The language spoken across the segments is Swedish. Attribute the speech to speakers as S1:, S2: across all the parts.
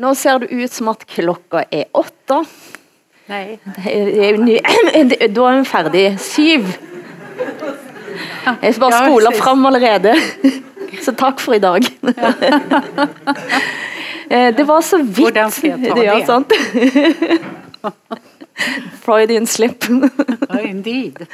S1: Nå ser det ut som at klokka er åtte.
S2: Nej.
S1: Det er jo ny- Da er vi ferdig. Syv. Jeg skal bare
S2: Ja,
S1: spole
S2: precis.
S1: fram allerede. Så takk for i dag. Eh, Det var så Ja,
S2: det?
S1: sant? Freudian slip.
S2: Ja, indeed.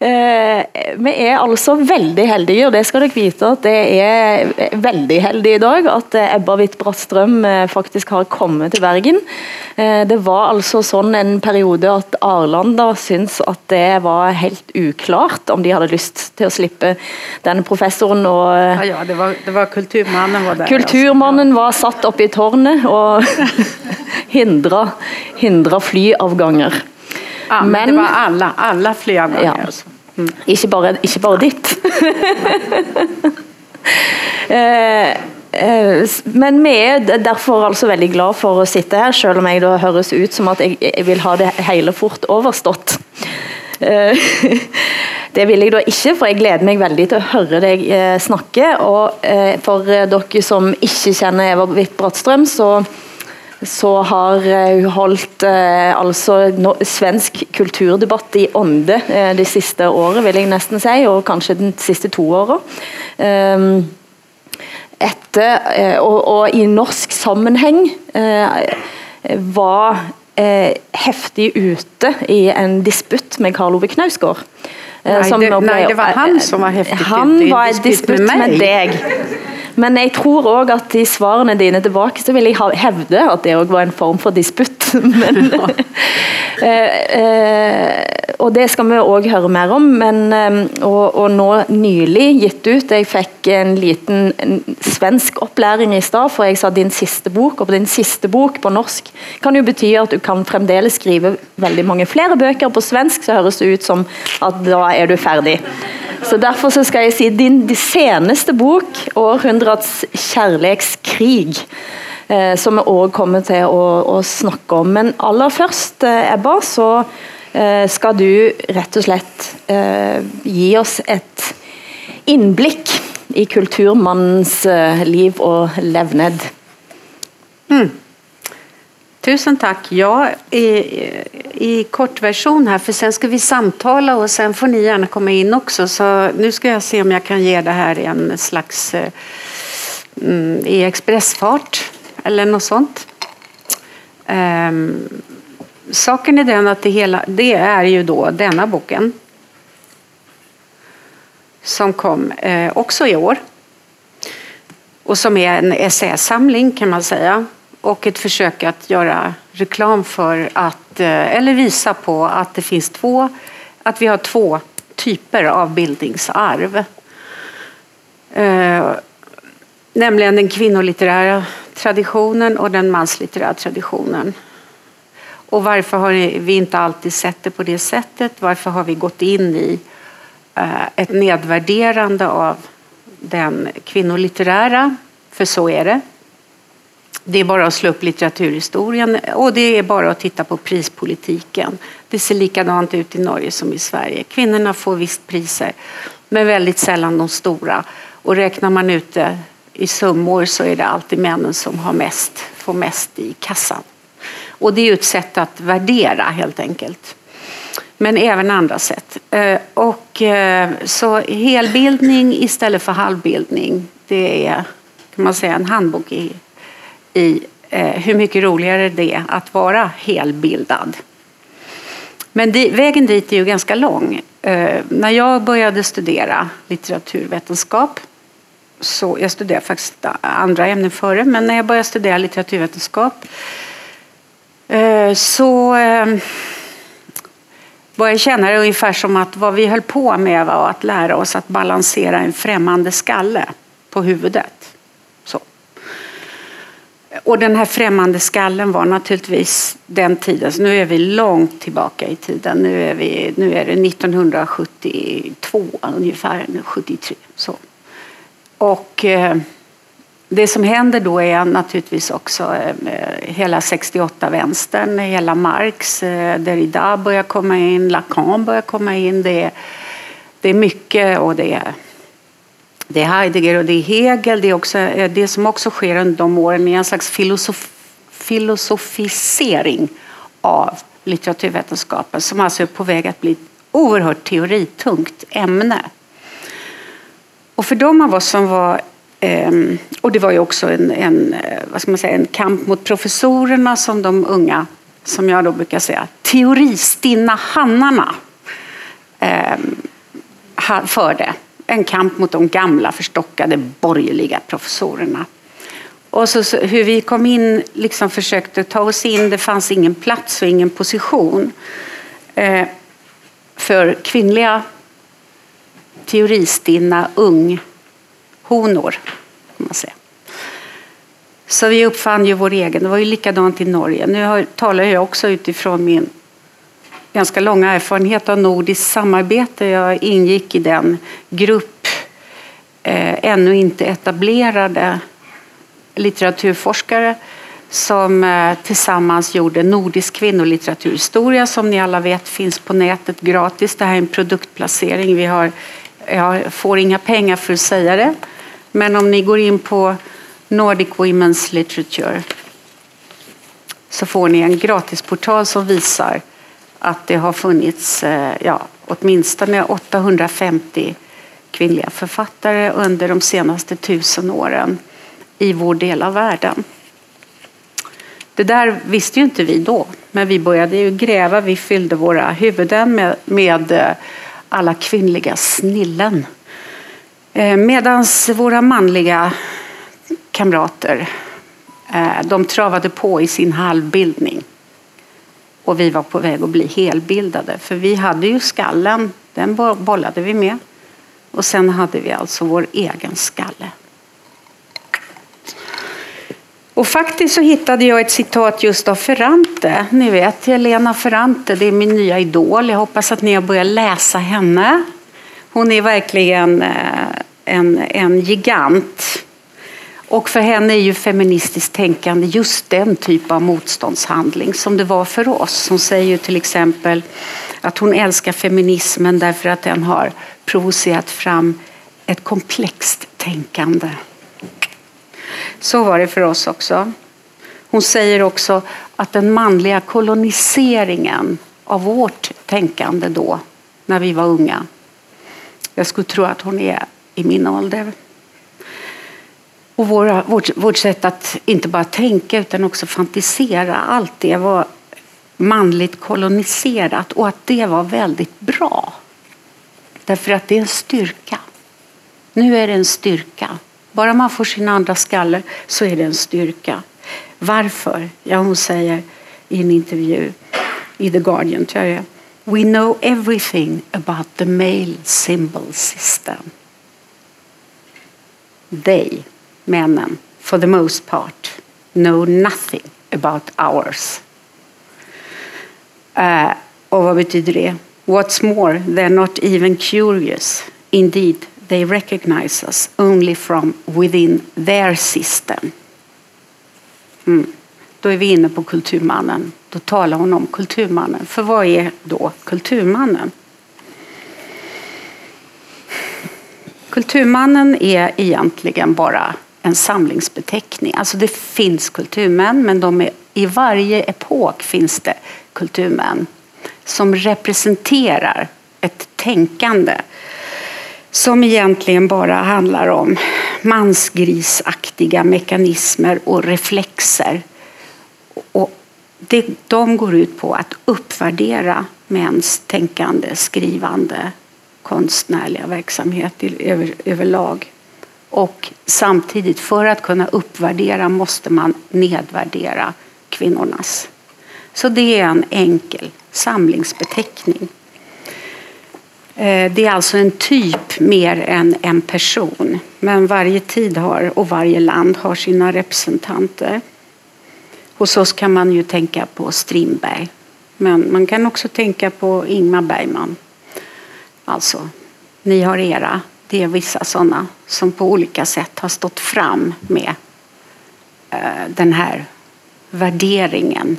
S1: Eh, vi er altså veldig heldige, og det skal dere vite at det er veldig heldig i dag at eh, Ebba Witt-Brattstrøm eh, faktisk har kommet til Bergen. Det var altså sånn en periode at Arlanda syntes at det var helt uklart om de hadde lyst til å slippe denne professoren. og eh,
S2: Ja, ja, det var, det var kulturmannen var där.
S1: Kulturmannen var satt oppe i tårnet og hindra, hindra flyavganger.
S2: Ja, men,
S1: Men-
S2: det var alla, alla flyavgångar.
S1: Ja.
S2: Mm.
S1: Ikke bare, ikke bare ditt. Eh, eh, men vi er derfor altså veldig glad for å sitte her, selv om jeg da høres ut som at jeg, jeg vil ha det hele fort overstått. Eh, det vil jeg da ikke, for jeg gleder meg veldig til å høre deg snakke. Og for dere som ikke kjenner Eva Hvitt Brattstrøm, så så har eh, hun holdt eh, altså no, svensk kulturdebatt i ånde eh, det siste året, vil jeg nesten si, og kanskje de siste to åra. Ehm, etter, eh, og, og i norsk sammenheng eh, var eh, heftig ute i en disputt med Karl Ove Knausgård. Eh, som
S2: det-
S1: ble-
S2: nei, det var han som var heftig
S1: Han
S2: i
S1: var i
S2: disputt med
S1: med deg. Men jeg tror òg at i svarene dine tilbake så vil jeg ha- hevde at det òg var en form for disputt. Men, eh, eh, og det skal vi òg høre mer om. Men, og, og nå nylig gitt ut Jeg fikk en liten en svensk opplæring i stad, for jeg sa din siste bok. Og din siste bok på norsk kan jo bety at du kan fremdeles skrive veldig mange flere bøker. På svensk så høres det ut som at da er du ferdig. Så Derfor så skal jeg si din seneste bok, 'Århundrets kjærlighetskrig', eh, som vi òg kommer til å, å snakke om. Men aller først, eh, Ebba, så eh, skal du rett og slett eh, gi oss et innblikk i kulturmannens eh, liv og levned. Hmm.
S2: Tusen tack. Ja, i, i kortversion här, för sen ska vi samtala och sen får ni gärna komma in också. Så nu ska jag se om jag kan ge det här en slags eh, mm, i expressfart eller något sånt. Um, saken är den att det, hela, det är ju då denna boken som kom eh, också i år och som är en essäsamling kan man säga och ett försök att göra reklam för att, eh, eller visa på att det finns två, att vi har två typer av bildningsarv. Eh, nämligen den kvinnolitterära traditionen och den manslitterära traditionen. Och varför har vi inte alltid sett det på det sättet? Varför har vi gått in i eh, ett nedvärderande av den kvinnolitterära? För så är det. Det är bara att slå upp litteraturhistorien och det är bara att titta på prispolitiken. Det ser likadant ut i Norge som i Sverige. Kvinnorna får visst priser, men väldigt sällan de stora. Och räknar man ut det i summor så är det alltid männen som har mest, får mest i kassan. Och det är ju ett sätt att värdera helt enkelt. Men även andra sätt. Eh, och, eh, så helbildning istället för halvbildning, det är kan man säga, en handbok i, i eh, hur mycket roligare det är att vara helbildad. Men di, vägen dit är ju ganska lång. Eh, när jag började studera litteraturvetenskap så jag studerade faktiskt andra ämnen före, men när jag började studera litteraturvetenskap eh, så eh, började jag känna det ungefär som att vad vi höll på med var att lära oss att balansera en främmande skalle på huvudet. Och den här främmande skallen var naturligtvis den tiden, så nu är vi långt tillbaka i tiden. Nu är, vi, nu är det 1972 ungefär, 73. Så. Och eh, det som händer då är naturligtvis också eh, hela 68-vänstern, hela Marx, eh, Derrida börjar komma in, Lacan börjar komma in. Det är, det är mycket och det är det är Heidegger och det är Hegel. Det, är också, eh, det som också sker under de åren är en slags filosof, filosofisering av litteraturvetenskapen som alltså är på väg att bli ett oerhört teoritungt ämne. Och för de av oss som var ehm, och det var ju också en, en, eh, vad ska man säga, en kamp mot professorerna som de unga, som jag då brukar säga, teoristinna hannarna ehm, förde. En kamp mot de gamla förstockade borgerliga professorerna. Och så, så, hur vi kom in, liksom försökte ta oss in, det fanns ingen plats och ingen position eh, för kvinnliga teoristinna unghonor. Kan man säga. Så vi uppfann ju vår egen. Det var ju likadant i Norge. Nu har, talar jag också utifrån min ganska långa erfarenhet av nordiskt samarbete. Jag ingick i den grupp eh, ännu inte etablerade litteraturforskare som eh, tillsammans gjorde Nordisk kvinnolitteraturhistoria som ni alla vet finns på nätet gratis. Det här är en produktplacering. Vi har, jag får inga pengar för att säga det. Men om ni går in på Nordic Women's Literature så får ni en gratisportal som visar att det har funnits eh, ja, åtminstone 850 kvinnliga författare under de senaste tusen åren i vår del av världen. Det där visste ju inte vi då, men vi började ju gräva. Vi fyllde våra huvuden med, med eh, alla kvinnliga snillen. Eh, Medan våra manliga kamrater de travade på i sin halvbildning. Och vi var på väg att bli helbildade. För vi hade ju skallen, den bollade vi med. Och sen hade vi alltså vår egen skalle. Och faktiskt så hittade jag ett citat just av Ferrante. Ni vet, Helena Ferrante, det är min nya idol. Jag hoppas att ni har börjat läsa henne. Hon är verkligen eh, en, en gigant. Och för henne är ju feministiskt tänkande just den typ av motståndshandling som det var för oss. Hon säger ju till exempel att hon älskar feminismen därför att den har provocerat fram ett komplext tänkande. Så var det för oss också. Hon säger också att den manliga koloniseringen av vårt tänkande då, när vi var unga. Jag skulle tro att hon är i min ålder. Och våra, vårt, vårt sätt att inte bara tänka utan också fantisera, allt det var manligt koloniserat och att det var väldigt bra. Därför att det är en styrka. Nu är det en styrka. Bara man får sin andra skalle så är det en styrka. Varför? Ja, hon säger i en intervju i The Guardian, tror jag We know everything about the male symbol system. They, männen, for the most part, know nothing about ours. Uh, och vad betyder det? What's more, they're not even curious. Indeed, they recognize us only from within their system. Mm. Då är vi inne på kulturmannen. Då talar hon om kulturmannen. För vad är då kulturmannen? Kulturmannen är egentligen bara en samlingsbeteckning. Alltså det finns kulturmän, men de är, i varje epok finns det kulturmän som representerar ett tänkande som egentligen bara handlar om mansgrisaktiga mekanismer och reflexer. Och det, de går ut på att uppvärdera mäns tänkande, skrivande, konstnärliga verksamhet över, överlag. Och samtidigt, för att kunna uppvärdera måste man nedvärdera kvinnornas. Så det är en enkel samlingsbeteckning. Eh, det är alltså en typ mer än en person. Men varje tid har, och varje land har sina representanter. Hos oss kan man ju tänka på Strindberg. Men man kan också tänka på Ingmar Bergman. Alltså, ni har era. Det är vissa sådana som på olika sätt har stått fram med eh, den här värderingen.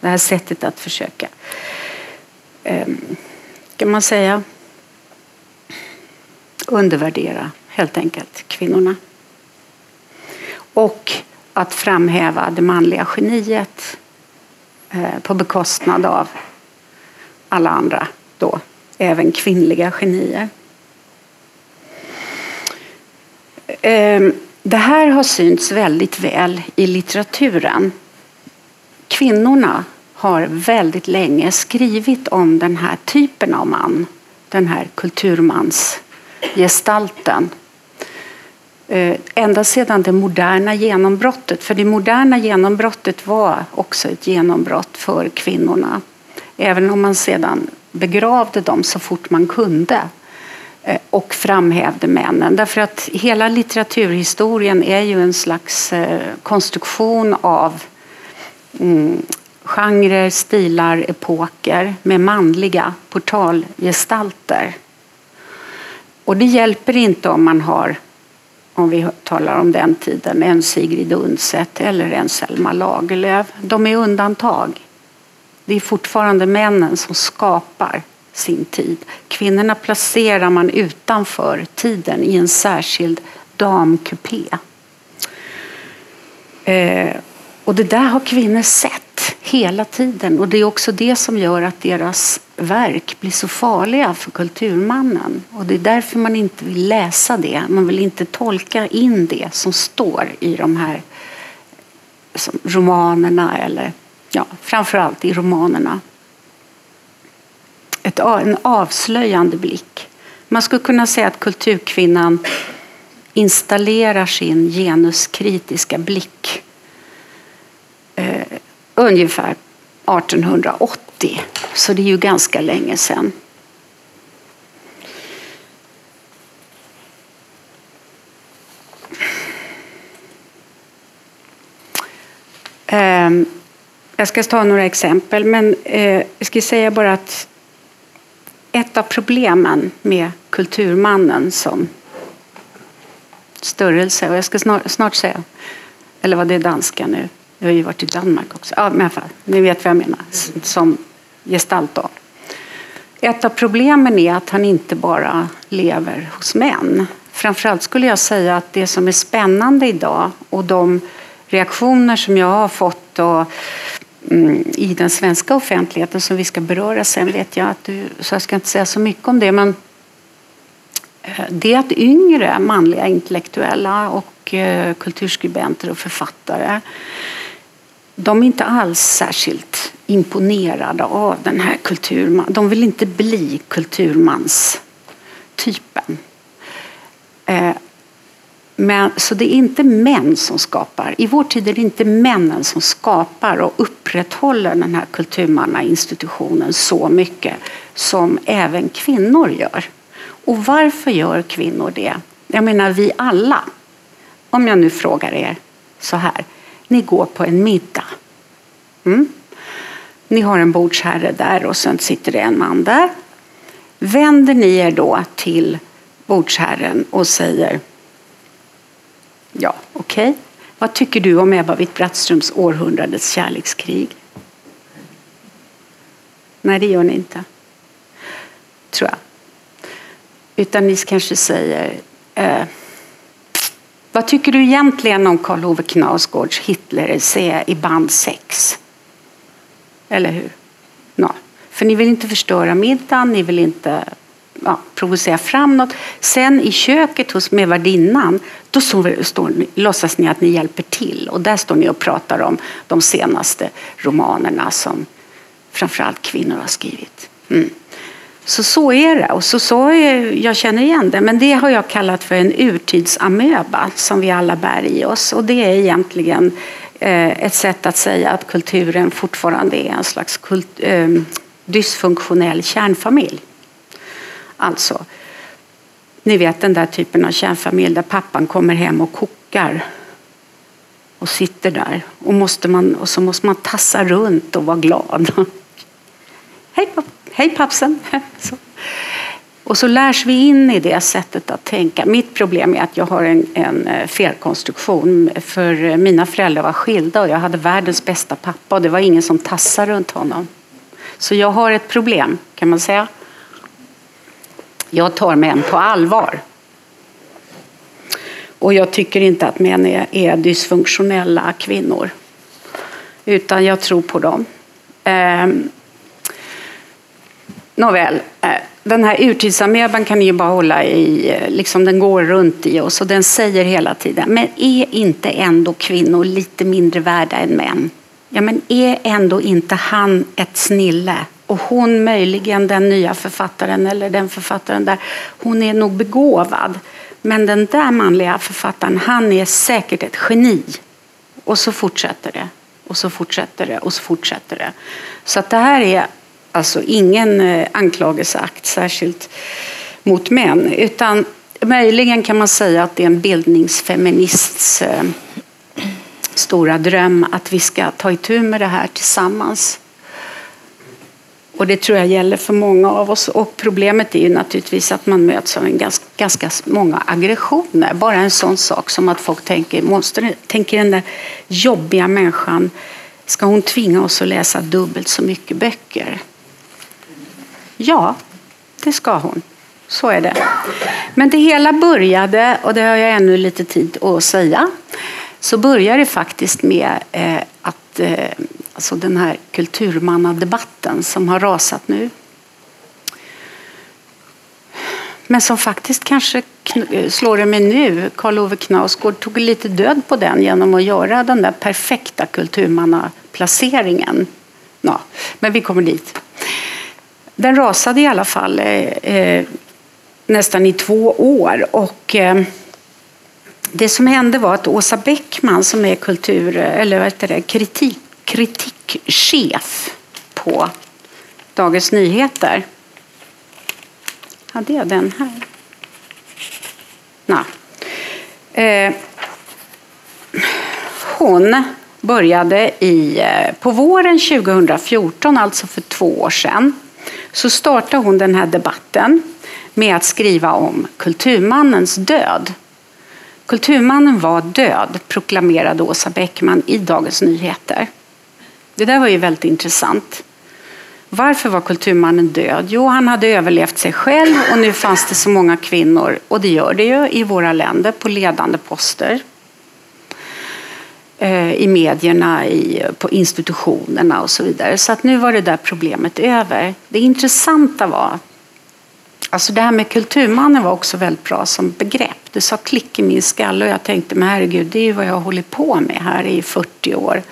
S2: Det här sättet att försöka, ehm, kan man säga, undervärdera helt enkelt, kvinnorna. Och att framhäva det manliga geniet eh, på bekostnad av alla andra, då, även kvinnliga genier. Ehm, det här har synts väldigt väl i litteraturen. Kvinnorna har väldigt länge skrivit om den här typen av man, den här kulturmansgestalten. Ehm, ända sedan det moderna genombrottet, för det moderna genombrottet var också ett genombrott för kvinnorna. Även om man sedan begravde dem så fort man kunde Eh, och framhävde männen. Därför att hela litteraturhistorien är ju en slags eh, konstruktion av mm, genrer, stilar, epoker med manliga portalgestalter. Och det hjälper inte om man har, om vi talar om den tiden, en Sigrid Undset eller en Selma Lagerlöf. De är undantag. Det är fortfarande männen som skapar sin tid. Kvinnorna placerar man utanför tiden i en särskild damkupé. Eh, och det där har kvinnor sett hela tiden och det är också det som gör att deras verk blir så farliga för kulturmannen. Och det är därför man inte vill läsa det. Man vill inte tolka in det som står i de här romanerna eller ja, framförallt i romanerna. Ett, en avslöjande blick. Man skulle kunna säga att kulturkvinnan installerar sin genuskritiska blick eh, ungefär 1880. Så det är ju ganska länge sedan. Ehm, jag ska ta några exempel, men eh, jag ska säga bara att ett av problemen med kulturmannen som störelse, och jag ska snart, snart säga, eller vad det är danska nu, jag har ju varit i Danmark också, ja, men fall, ni vet vad jag menar, som gestalt då. Ett av problemen är att han inte bara lever hos män. Framförallt skulle jag säga att det som är spännande idag och de reaktioner som jag har fått och Mm, i den svenska offentligheten som vi ska beröra sen vet jag att du, så jag ska inte säga så mycket om det men eh, det är att yngre manliga intellektuella och eh, kulturskribenter och författare de är inte alls särskilt imponerade av den här kulturman. De vill inte bli kulturmanstypen. Eh, men, så det är inte män som skapar. I vår tid är det inte männen som skapar och upprätthåller den här kulturmannainstitutionen så mycket som även kvinnor gör. Och varför gör kvinnor det? Jag menar vi alla. Om jag nu frågar er så här. Ni går på en middag. Mm? Ni har en bordsherre där och sen sitter det en man där. Vänder ni er då till bordsherren och säger Ja, okej. Okay. Vad tycker du om Ebba Witt-Brattströms Århundradets kärlekskrig? Nej, det gör ni inte. Tror jag. Utan ni kanske säger eh, Vad tycker du egentligen om Karl Ove Knausgårds Hitler-essä i band 6? Eller hur? No. För ni vill inte förstöra middagen, ni vill inte ja, provocera fram något. Sen i köket hos med värdinnan, då står, står, låtsas ni att ni hjälper till. Och där står ni och pratar om de senaste romanerna som framförallt kvinnor har skrivit. Mm. Så så är det. Och så, så är, jag känner igen det. Men det har jag kallat för en urtidsamöba som vi alla bär i oss. Och det är egentligen eh, ett sätt att säga att kulturen fortfarande är en slags kult, eh, dysfunktionell kärnfamilj. Alltså, ni vet den där typen av kärnfamilj där pappan kommer hem och kokar och sitter där och, måste man, och så måste man tassa runt och vara glad. Hej, papp, hej pappsen! Så. Och så lärs vi in i det sättet att tänka. Mitt problem är att jag har en, en eh, felkonstruktion. För eh, mina föräldrar var skilda och jag hade världens bästa pappa och det var ingen som tassade runt honom. Så jag har ett problem kan man säga. Jag tar män på allvar. Och jag tycker inte att män är, är dysfunktionella kvinnor. Utan jag tror på dem. Eh, nåväl, eh, den här urtidsameban kan ni ju bara hålla i, eh, liksom den går runt i oss och den säger hela tiden, men är inte ändå kvinnor lite mindre värda än män? Ja, men är ändå inte han ett snille? Och hon möjligen den nya författaren eller den författaren där, hon är nog begåvad. Men den där manliga författaren, han är säkert ett geni. Och så fortsätter det. Och så fortsätter det och så fortsätter det. Så att det här är alltså ingen eh, anklagelseakt särskilt mot män. Utan möjligen kan man säga att det är en bildningsfeminists eh, stora dröm att vi ska ta itu med det här tillsammans. Och det tror jag gäller för många av oss. Och problemet är ju naturligtvis att man möts av en ganska, ganska många aggressioner. Bara en sån sak som att folk tänker, måste, tänker den där jobbiga människan, ska hon tvinga oss att läsa dubbelt så mycket böcker? Ja, det ska hon. Så är det. Men det hela började, och det har jag ännu lite tid att säga, så började det faktiskt med eh, att eh, alltså den här kulturmannadebatten som har rasat nu. Men som faktiskt kanske slår det mig nu. Karl Ove Knausgård tog lite död på den genom att göra den där perfekta kulturmannaplaceringen. Ja, men vi kommer dit. Den rasade i alla fall eh, eh nästan i två år. Och, eh, det som hände var att Åsa Bäckman som är kultur, eller vad heter det, kritik, kritikchef på Dagens Nyheter. Hade jag den här? Nej. Eh, hon började i, eh, på våren 2014, alltså för två år sedan, så startade hon den här debatten med att skriva om kulturmannens död. Kulturmannen var död, proklamerade Åsa Bäckman i Dagens Nyheter. Det där var ju väldigt intressant. Varför var kulturmannen död? Jo, han hade överlevt sig själv och nu fanns det så många kvinnor, och det gör det ju i våra länder, på ledande poster. Eh, I medierna, i, på institutionerna och så vidare. Så att nu var det där problemet över. Det intressanta var Alltså det här med kulturmannen var också väldigt bra som begrepp. Det sa klick i min skalle och jag tänkte, men herregud, det är ju vad jag har hållit på med här i 40 år.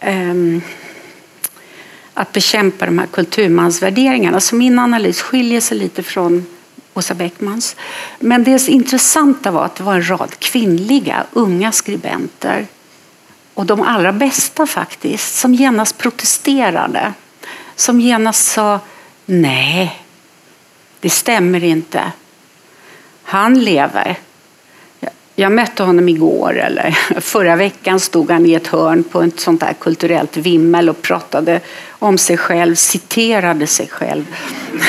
S2: Ehm, att bekämpa de här kulturmansvärderingarna. Så min analys skiljer sig lite från Åsa Beckmans. Men det intressanta var att det var en rad kvinnliga unga skribenter och de allra bästa faktiskt, som genast protesterade. Som genast sa nej, det stämmer inte. Han lever. Jag mötte honom igår, eller förra veckan stod han i ett hörn på ett sånt där kulturellt vimmel och pratade om sig själv, citerade sig själv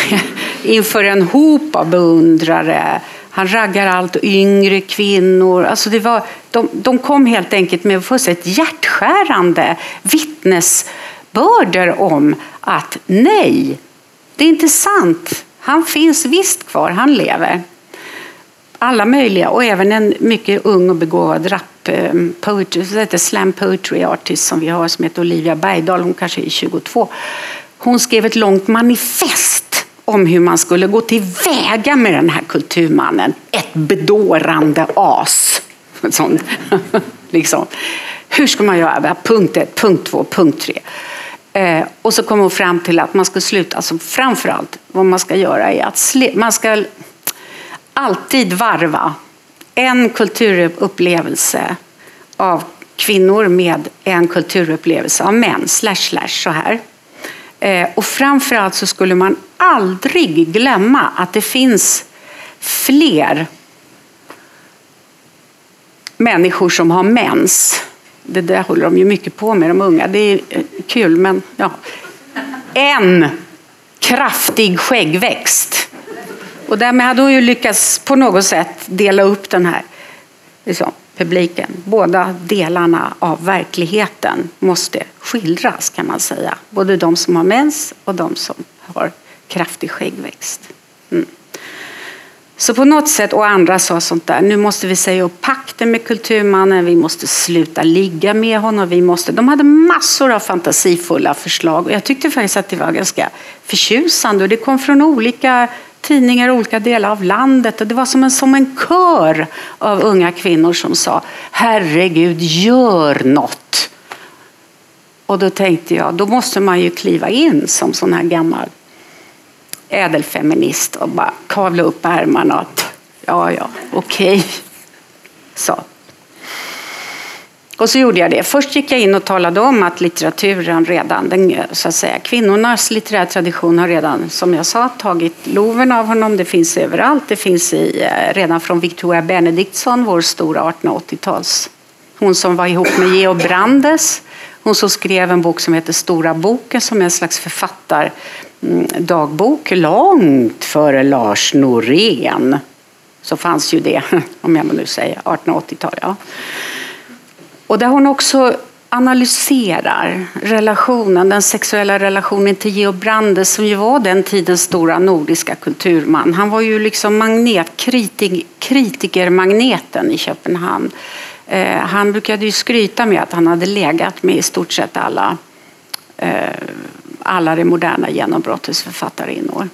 S2: inför en hop av beundrare. Han raggar allt yngre kvinnor. Alltså det var, de, de kom helt enkelt med ett hjärtskärande vittnesbörder om att nej, det är inte sant. Han finns visst kvar, han lever. Alla möjliga, och även en mycket ung och begåvad rap eh, poetry, så heter slam poetry artist som vi har som heter Olivia Bergdahl, hon kanske är 22. Hon skrev ett långt manifest om hur man skulle gå tillväga med den här kulturmannen. Ett bedårande as. Sånt. liksom. Hur ska man göra? Punkt ett, punkt två, punkt tre. Eh, och så kom hon fram till att man ska sluta, alltså framförallt vad man ska göra är att man ska alltid varva en kulturupplevelse av kvinnor med en kulturupplevelse av män, slash slash så här. Eh, och framförallt så skulle man aldrig glömma att det finns fler människor som har mens det där håller de ju mycket på med, de unga. Det är eh, kul, men ja. En kraftig skäggväxt. Och därmed hade hon ju lyckats på något sätt dela upp den här liksom, publiken. Båda delarna av verkligheten måste skildras kan man säga. Både de som har mens och de som har kraftig skäggväxt. Mm. Så på något sätt, och andra sa sånt där, nu måste vi säga upp pakten med kulturmannen, vi måste sluta ligga med honom, vi måste... De hade massor av fantasifulla förslag och jag tyckte faktiskt att det var ganska förtjusande och det kom från olika tidningar i olika delar av landet och det var som en, som en kör av unga kvinnor som sa herregud, gör något. Och då tänkte jag, då måste man ju kliva in som sån här gammal ädelfeminist och bara kavla upp ärmarna. Ja, ja, okej. Okay. Så. Och så gjorde jag det. Först gick jag in och talade om att litteraturen redan, den, så att säga, kvinnornas litterära tradition har redan, som jag sa, tagit loven av honom. Det finns överallt. Det finns i, eh, redan från Victoria Benediktsson, vår stora 1880-tals. Hon som var ihop med Georg Brandes. Hon som skrev en bok som heter Stora boken som är en slags författardagbok mm, långt före Lars Norén. Så fanns ju det, om jag nu säger 1880-tal. Ja. Och där hon också analyserar relationen, den sexuella relationen till Georg Brandes som ju var den tidens stora nordiska kulturman. Han var ju liksom magnet, kritik, kritikermagneten i Köpenhamn. Eh, han brukade ju skryta med att han hade legat med i stort sett alla, eh, alla det moderna genombrottets författarinnor.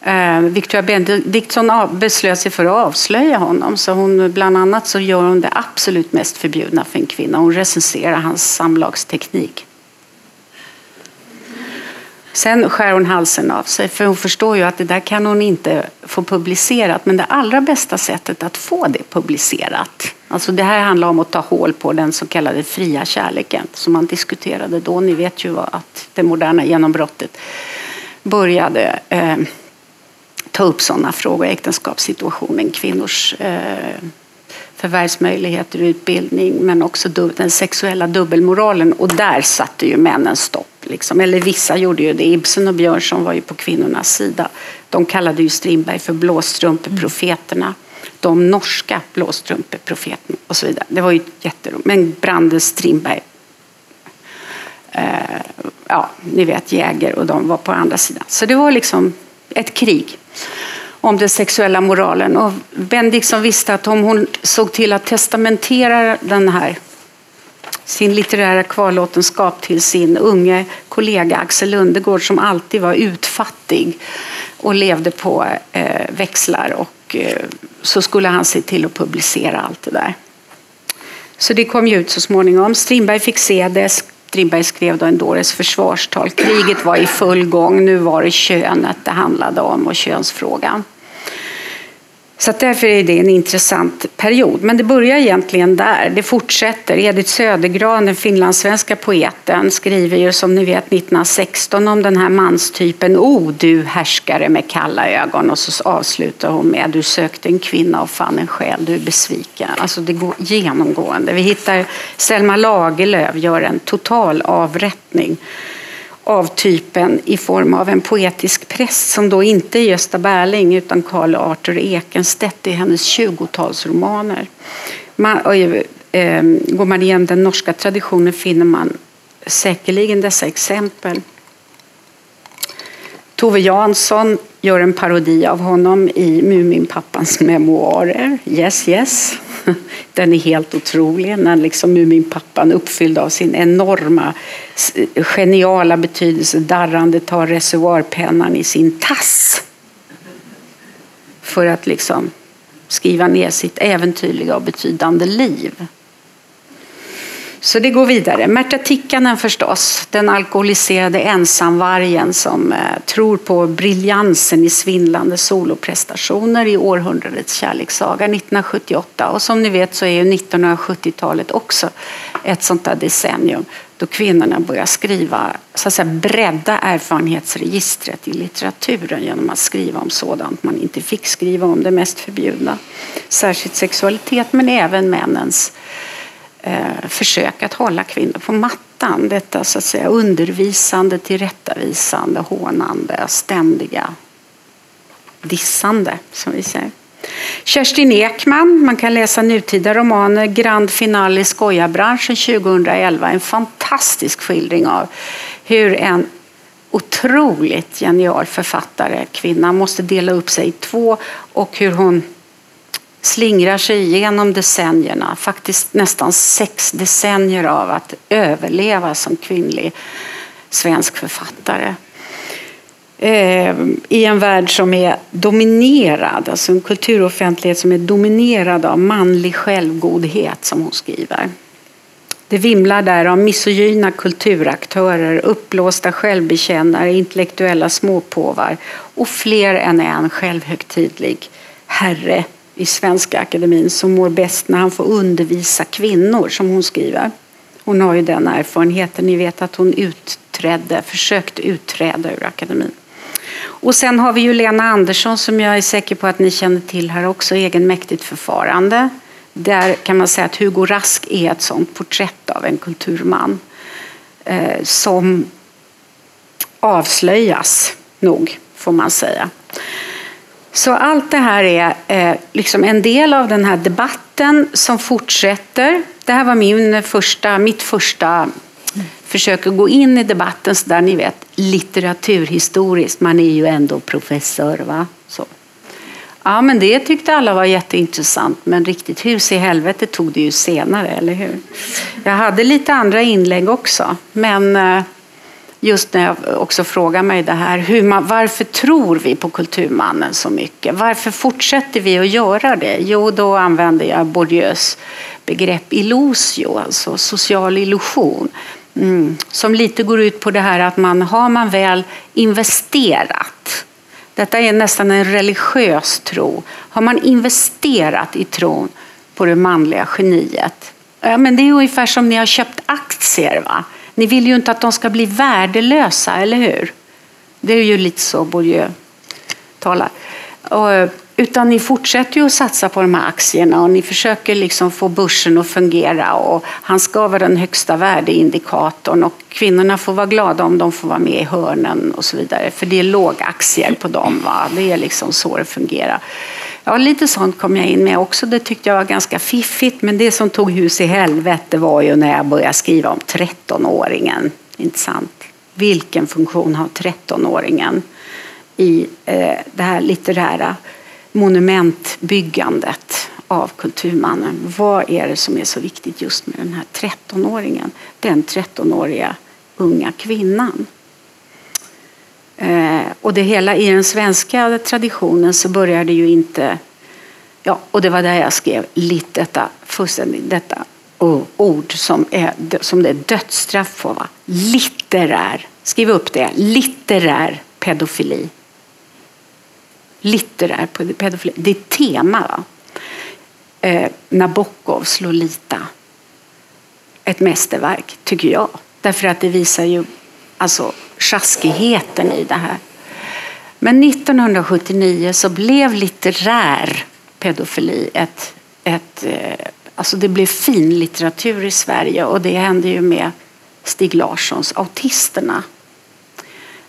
S2: Eh, Victoria Benediktsson beslöt sig för att avslöja honom. Så hon, bland annat så gör hon det absolut mest förbjudna för en kvinna. Hon recenserar hans samlagsteknik. Sen skär hon halsen av sig för hon förstår ju att det där kan hon inte få publicerat. Men det allra bästa sättet att få det publicerat. Alltså det här handlar om att ta hål på den så kallade fria kärleken som man diskuterade då. Ni vet ju att det moderna genombrottet började eh, ta upp sådana frågor, äktenskapssituationen, kvinnors eh, förvärvsmöjligheter, utbildning men också den sexuella dubbelmoralen. Och där satte ju männen stopp. Liksom. Eller vissa gjorde ju det. Ibsen och Björnsson var ju på kvinnornas sida. De kallade ju Strindberg för blåstrumpeprofeterna. De norska blåstrumpeprofeterna och så vidare. Det var ju jätteroligt. Men Brandes, Strindberg, eh, ja, ni vet Jäger och de var på andra sidan. Så det var liksom ett krig om den sexuella moralen. Och Bendixson visste att om hon såg till att testamentera den här sin litterära kvarlåtenskap till sin unge kollega Axel Lundegård som alltid var utfattig och levde på eh, växlar och eh, så skulle han se till att publicera allt det där. Så det kom ju ut så småningom. Strindberg fick se det, Strindberg skrev då en dåres försvarstal. Kriget var i full gång, nu var det könet det handlade om och könsfrågan. Så därför är det en intressant period. Men det börjar egentligen där. Det fortsätter. Edith Södergran, den finlandssvenska poeten, skriver ju som ni vet 1916 om den här manstypen. O du härskare med kalla ögon. Och så avslutar hon med Du sökte en kvinna och fann en själ, du är besviken. Alltså det går genomgående. Vi hittar Selma Lagerlöf gör en total avrättning av typen i form av en poetisk präst som då inte är Gösta Berling utan Karl Arthur Ekenstedt i hennes 20-talsromaner. Eh, går man igenom den norska traditionen finner man säkerligen dessa exempel. Tove Jansson gör en parodi av honom i Muminpappans memoarer. Yes, yes. Den är helt otrolig när liksom Muminpappan uppfylld av sin enorma geniala betydelse darrande tar reservoarpennan i sin tass för att liksom skriva ner sitt äventyrliga och betydande liv. Så det går vidare. Märta Tikkanen förstås, den alkoholiserade ensamvargen som eh, tror på briljansen i svindlande soloprestationer i århundradets kärlekssaga 1978. Och som ni vet så är ju 1970-talet också ett sånt där decennium då kvinnorna börjar skriva, så att säga bredda erfarenhetsregistret i litteraturen genom att skriva om sådant man inte fick skriva om, det mest förbjudna. Särskilt sexualitet men även männens eh, försök att hålla kvinnor på mattan. Detta så att säga undervisande, tillrättavisande, hånande, ständiga dissande som vi säger. Kerstin Ekman, man kan läsa nutida romaner, Grand Finale i skojarbranschen 2011. En fantastisk skildring av hur en otroligt genial författare, kvinna, måste dela upp sig i två och hur hon slingrar sig igenom decennierna, faktiskt nästan sex decennier av att överleva som kvinnlig svensk författare. Ehm, I en värld som är dominerad, alltså en kulturoffentlighet som är dominerad av manlig självgodhet som hon skriver. Det vimlar där av misogyna kulturaktörer, uppblåsta självbekännare, intellektuella småpåvar och fler än en självhögtidlig herre i Svenska akademin som mår bäst när han får undervisa kvinnor, som hon skriver. Hon har ju den erfarenheten. Ni vet att hon utträdde, försökte utträda ur akademin. Och sen har vi ju Lena Andersson som jag är säker på att ni känner till här också, egenmäktigt förfarande. Där kan man säga att Hugo Rask är ett sånt porträtt av en kulturman eh, som avslöjas nog, får man säga. Så allt det här är eh, liksom en del av den här debatten som fortsätter. Det här var min första, mitt första försök att gå in i debatten så där ni vet litteraturhistoriskt. Man är ju ändå professor. va? Så. Ja, men det tyckte alla var jätteintressant. Men riktigt hus i helvete tog det ju senare, eller hur? Jag hade lite andra inlägg också. Men eh, just när jag också frågar mig det här, hur man, varför tror vi på kulturmannen så mycket? Varför fortsätter vi att göra det? Jo, då använder jag Bourdieus begrepp illusio, alltså social illusion. Mm, som lite går ut på det här att man har man väl investerat detta är nästan en religiös tro. Har man investerat i tron på det manliga geniet? Men det är ungefär som ni har köpt aktier. Va? Ni vill ju inte att de ska bli värdelösa, eller hur? Det är ju lite så Bourdieu talar. Eh, utan ni fortsätter ju att satsa på de här aktierna och ni försöker liksom få börsen att fungera och han ska vara den högsta värdeindikatorn och kvinnorna får vara glada om de får vara med i hörnen och så vidare. För det är låga aktier på dem. Va? Det är liksom så det fungerar. Ja, lite sånt kom jag in med också. Det tyckte jag var ganska fiffigt. Men det som tog hus i helvete var ju när jag började skriva om 13-åringen. Inte sant? Vilken funktion har 13-åringen i eh, det här litterära eh, monumentbyggandet av kulturmannen. Vad är det som är så viktigt just med den här 13-åringen? Den 13-åriga unga kvinnan. Eh, och det hela i den svenska traditionen så börjar det ju inte... Ja, och det var där jag skrev lite detta, fullständigt, detta ord som, är, som det är dödsstraff på. Va? Litterär. Skriv upp det. Litterär pedofili litterär pedofili. Det är tema. Va? Eh, Nabokovs Lolita. Ett mästerverk, tycker jag. Därför att det visar ju alltså, sjaskigheten i det här. Men 1979 så blev litterär pedofili ett, ett eh, alltså det blev fin litteratur i Sverige och det hände ju med Stig Larssons Autisterna.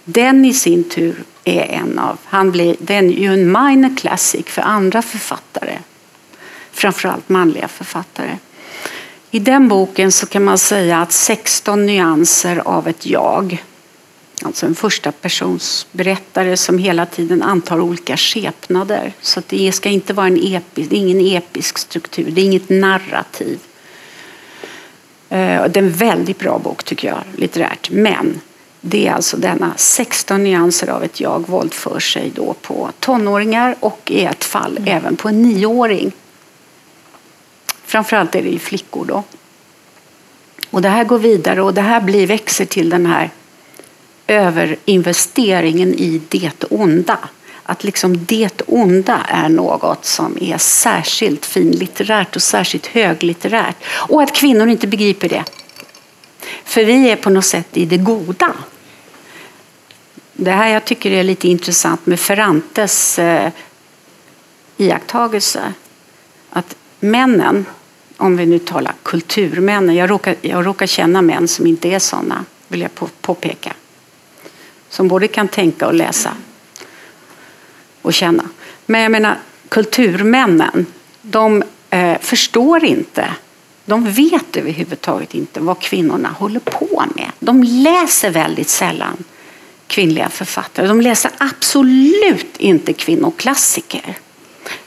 S2: Den i sin tur är en av, han blir, den är ju en minor classic för andra författare. Framförallt manliga författare. I den boken så kan man säga att 16 nyanser av ett jag, alltså en första persons berättare som hela tiden antar olika skepnader. Så det ska inte vara en episk, ingen episk struktur, det är inget narrativ. Eh, det är en väldigt bra bok tycker jag, litterärt. Men det är alltså denna 16 nyanser av ett jag våldför sig då på tonåringar och i ett fall mm. även på en nioåring. Framförallt är det ju flickor då. Och det här går vidare och det här blir, växer till den här överinvesteringen i det onda. Att liksom det onda är något som är särskilt finlitterärt och särskilt höglitterärt. Och att kvinnor inte begriper det. För vi är på något sätt i det goda. Det här jag tycker är lite intressant med Ferrantes eh, iakttagelse. Att männen, om vi nu talar kulturmännen, jag råkar, jag råkar känna män som inte är sådana, vill jag påpeka. Som både kan tänka och läsa och känna. Men jag menar, kulturmännen, de eh, förstår inte de vet överhuvudtaget inte vad kvinnorna håller på med. De läser väldigt sällan kvinnliga författare. De läser absolut inte kvinnoklassiker.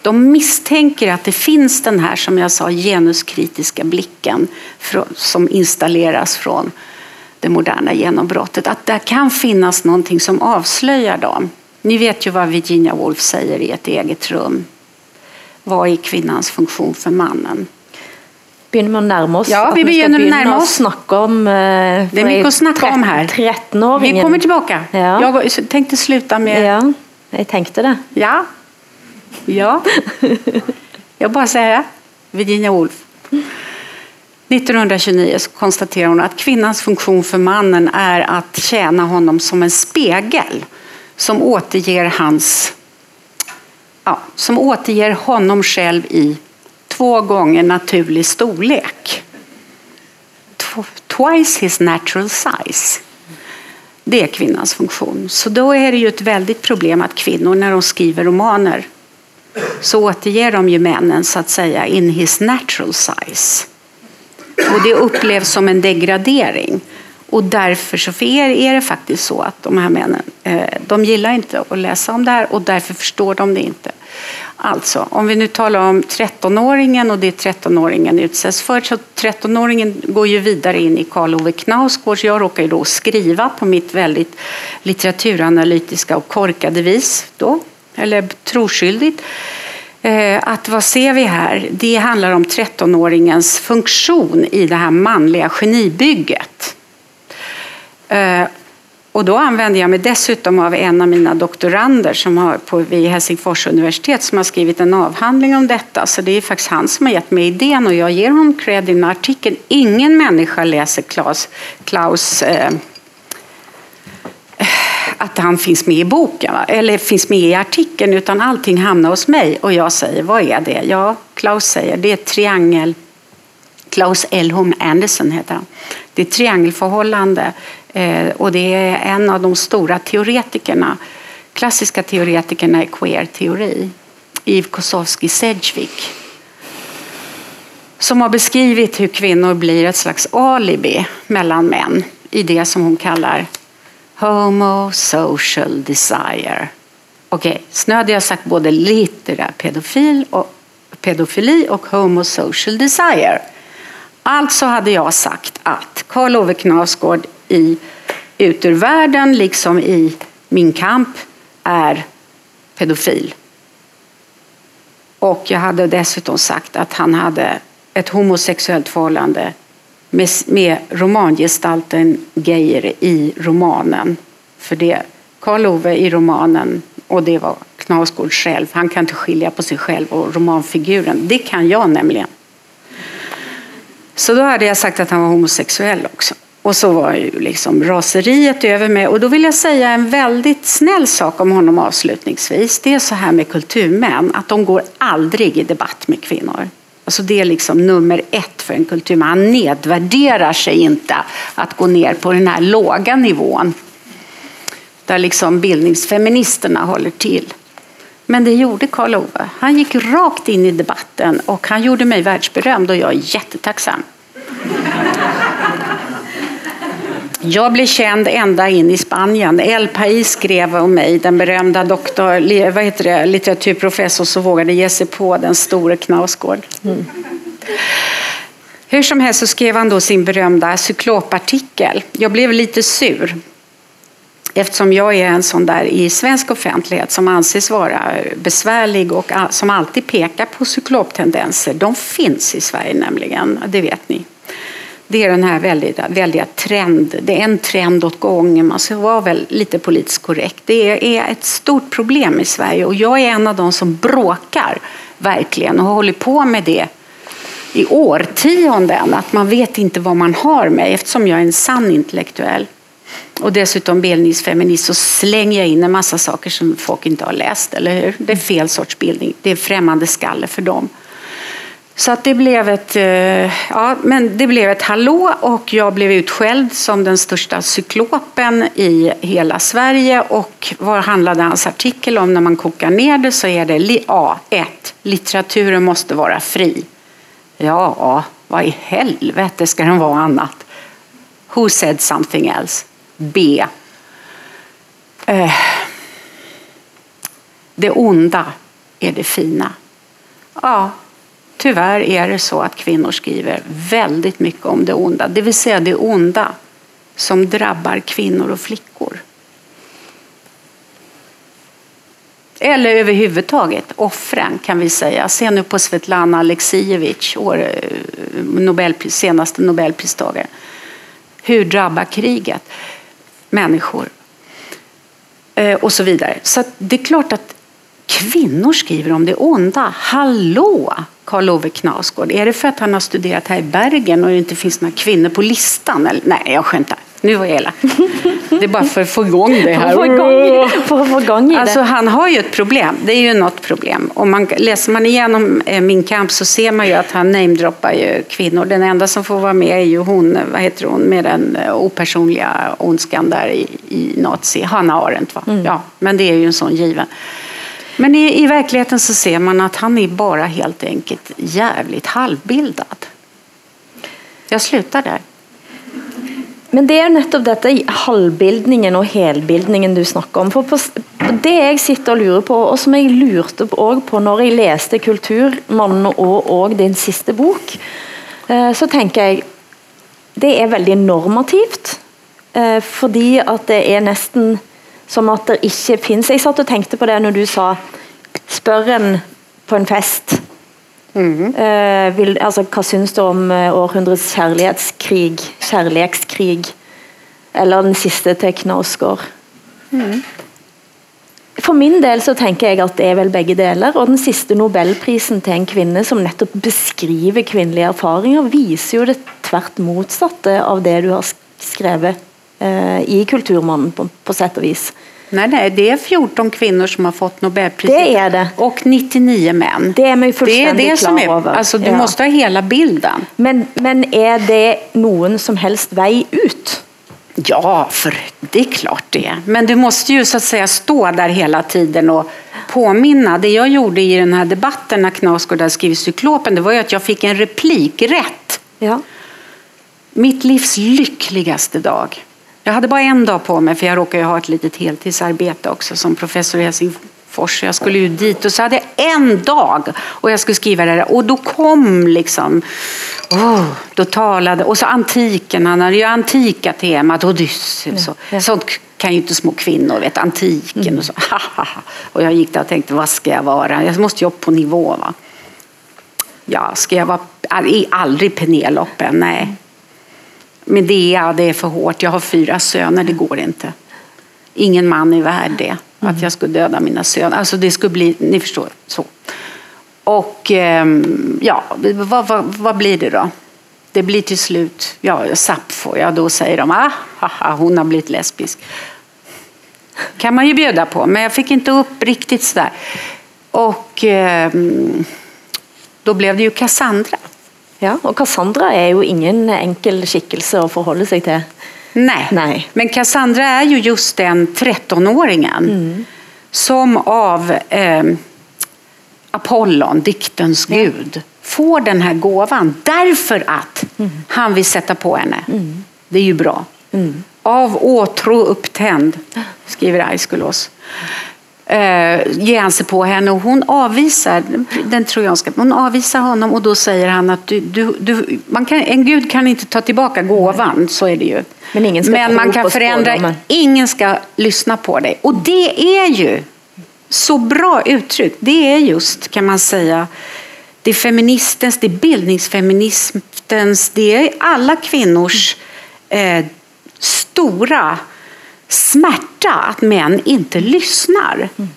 S2: De misstänker att det finns den här, som jag sa, genuskritiska blicken som installeras från det moderna genombrottet. Att det kan finnas någonting som avslöjar dem. Ni vet ju vad Virginia Woolf säger i ett eget rum. Vad är kvinnans funktion för mannen?
S1: Begynner vi att närma oss?
S2: Ja, vi begynner att närma oss.
S1: Snacka om, eh,
S2: det är mycket att snacka om här.
S1: 13
S2: Vi kommer tillbaka.
S1: Ja.
S2: Jag tänkte sluta med...
S1: Ja, jag tänkte det.
S2: Ja. Ja. Jag bara säger Virginia Woolf. 1929 så konstaterar hon att kvinnans funktion för mannen är att tjäna honom som en spegel som återger hans ja, som återger honom själv i två gånger naturlig storlek. Twice his natural size. Det är kvinnans funktion. Så då är det ju ett väldigt problem att kvinnor när de skriver romaner så återger de ju männen så att säga in his natural size. Och det upplevs som en degradering. Och därför så för er är det faktiskt så att de här männen eh, de gillar inte att läsa om det här och därför förstår de det inte. Alltså, om vi nu talar om 13-åringen och det 13-åringen utsätts för, så 13-åringen går ju vidare in i Karl Ove Knausgårds. Jag råkar ju då skriva på mitt väldigt litteraturanalytiska och korkade vis då, eller troskyldigt. Eh, att vad ser vi här? Det handlar om 13-åringens funktion i det här manliga genibygget. Eh, och då använder jag mig dessutom av en av mina doktorander som har på, vid Helsingfors universitet som har skrivit en avhandling om detta. Så det är faktiskt han som har gett mig idén och jag ger honom cred i den artikeln. Ingen människa läser Klaus, Klaus eh, att han finns med i boken, eller finns med i artikeln, utan allting hamnar hos mig. Och jag säger, vad är det? Ja, Klaus säger, det är triangel. Klaus Elholm Anderson heter han. Det är ett triangelförhållande eh, och det är en av de stora teoretikerna, klassiska teoretikerna i queer-teori, Yves Kosowski Sedgwick som har beskrivit hur kvinnor blir ett slags alibi mellan män i det som hon kallar Homo social desire. Okej, okay, nu hade jag sagt både litterär pedofil och, pedofili och homosocial desire. Alltså hade jag sagt att Karl Ove Knausgård i Ut ur världen, liksom i Min kamp, är pedofil. Och jag hade dessutom sagt att han hade ett homosexuellt förhållande med, med romangestalten Geijer i romanen. För det Karl Ove i romanen, och det var Knausgård själv, han kan inte skilja på sig själv och romanfiguren. Det kan jag nämligen. Så då hade jag sagt att han var homosexuell också. Och så var ju liksom raseriet över mig. Och då vill jag säga en väldigt snäll sak om honom avslutningsvis. Det är så här med kulturmän, att de går aldrig i debatt med kvinnor. Alltså det är liksom nummer ett för en kulturman. Han nedvärderar sig inte att gå ner på den här låga nivån. Där liksom bildningsfeministerna håller till. Men det gjorde Karl Ove. Han gick rakt in i debatten och han gjorde mig världsberömd och jag är jättetacksam. Jag blev känd ända in i Spanien. El País skrev om mig, den berömda doktor, vad heter det, litteraturprofessor som vågade ge sig på den store Knausgård. Mm. Hur som helst så skrev han då sin berömda cyklopartikel. Jag blev lite sur eftersom jag är en sån där i svensk offentlighet som anses vara besvärlig och som alltid pekar på cykloptendenser. De finns i Sverige nämligen, det vet ni. Det är den här väldiga, väldiga trend, det är en trend åt gången, man ska vara väl lite politiskt korrekt. Det är ett stort problem i Sverige och jag är en av de som bråkar verkligen och har hållit på med det i årtionden. Att man vet inte vad man har med eftersom jag är en sann intellektuell. Och dessutom bildningsfeminist så slänger jag in en massa saker som folk inte har läst, eller hur? Det är fel sorts bildning, det är främmande skalle för dem. Så att det, blev ett, eh, ja, men det blev ett hallå och jag blev utskälld som den största cyklopen i hela Sverige. Och vad handlade hans artikel om när man kokar ner det så är det A1. Litteraturen måste vara fri. Ja, vad i helvete ska den vara annat? Who said something else? B. Eh, det onda är det fina. Ja, tyvärr är det så att kvinnor skriver väldigt mycket om det onda. Det vill säga det onda som drabbar kvinnor och flickor. Eller överhuvudtaget offren kan vi säga. Se nu på Svetlana Aleksijevitj, eh, Nobelpris, senaste nobelpristagare. Hur drabbar kriget människor? Eh, och så vidare. Så det är klart att kvinnor skriver om det onda. Hallå, Karl Ove Knausgård. Är det för att han har studerat här i Bergen och det inte finns några kvinnor på listan? Eller? Nej, jag skämtar. Nu var jag elak. Det är bara för att få igång det här.
S1: Få igång, att få igång.
S2: Alltså, han har ju ett problem. Det är ju något problem. Om man, läser man igenom eh, Min kamp så ser man ju att han namedroppar ju kvinnor. Den enda som får vara med är ju hon, vad heter hon, med den eh, opersonliga ondskan där i, i nazi. Hanna Arendt va? Mm. Ja, men det är ju en sån given. Men i, i verkligheten så ser man att han är bara helt enkelt jävligt halvbildad. Jag slutar där.
S1: Men det är nettopp detta halvbildningen och helbildningen du snackar om. För på, det jag sitter och lurer på, och som jag lurte på, på när jag läste 'Kulturmannen' och, och din sista bok, eh, så tänker jag det är väldigt normativt. Eh, för fordi det är nästan som at det ikke fins Jeg satt og tenkte på det når du sa Spør en på en fest Mm. Uh, vil, altså, hva syns du om uh, århundrets kjærlighetskrig, kjærlighetskrig? Eller den siste til Knausgård? Mm. For min del så tenker jeg at det er vel begge deler. Og den siste nobelprisen til en kvinne som nettopp beskriver kvinnelige erfaringer, viser jo det tvert motsatte av det du har skrevet i Kulturmannen, på, på sett og vis.
S2: Nej, nej, det är 14 kvinnor som har fått Nobelpriset.
S1: Det är det.
S2: Och 99 män.
S1: Det är man ju fullständigt det är det som är, över.
S2: Alltså, du ja. måste ha hela bilden.
S1: Men, men är det någon som helst väg ut?
S2: Ja, för det är klart det. Men du måste ju så att säga stå där hela tiden och påminna. Det jag gjorde i den här debatten när Knausgård hade skrivit Cyklopen, det var ju att jag fick en replikrätt.
S1: Ja.
S2: Mitt livs lyckligaste dag. Jag hade bara en dag på mig för jag råkar ju ha ett litet heltidsarbete också som professor i Helsingfors. Jag skulle ju dit och så hade jag en dag och jag skulle skriva det där och då kom liksom oh, då talade och så antiken, han hade ju antika temat Odysseus och ja, ja. sånt kan ju inte små kvinnor vet, antiken mm. och så. och jag gick där och tänkte vad ska jag vara? Jag måste ju upp på nivå va. Ja, ska jag vara aldrig Penelope? Nej. Medea, det är för hårt. Jag har fyra söner, det går inte. Ingen man är värd det. Mm. Att jag skulle döda mina söner. Alltså det skulle bli, ni förstår. så. Och ehm, ja, vad, vad, vad blir det då? Det blir till slut, ja, Sappho, ja då säger de ah, haha, hon har blivit lesbisk. kan man ju bjuda på, men jag fick inte upp riktigt sådär. Och eh, då blev det ju Cassandra.
S1: Ja, och Cassandra är ju ingen enkel skickelse att förhålla sig till.
S2: Nej. Nej, men Cassandra är ju just den 13-åringen mm. som av eh, Apollon, diktens ja. gud, får den här gåvan därför att mm. han vill sätta på henne. Mm. Det är ju bra. Mm. Av åtrå upptänd, skriver Aiskulos eh, ger han sig på henne och hon avvisar den trojanska, hon avvisar honom och då säger han att du, du, du, man kan, en gud kan inte ta tillbaka gåvan, så är det ju.
S1: Men, ingen ska
S2: Men man kan förändra, ingen ska lyssna på dig. Och det är ju så bra uttryck. Det är just, kan man säga, det är feministens, det är bildningsfeministens, det är alla kvinnors eh, stora smärta att män inte lyssnar. Mm.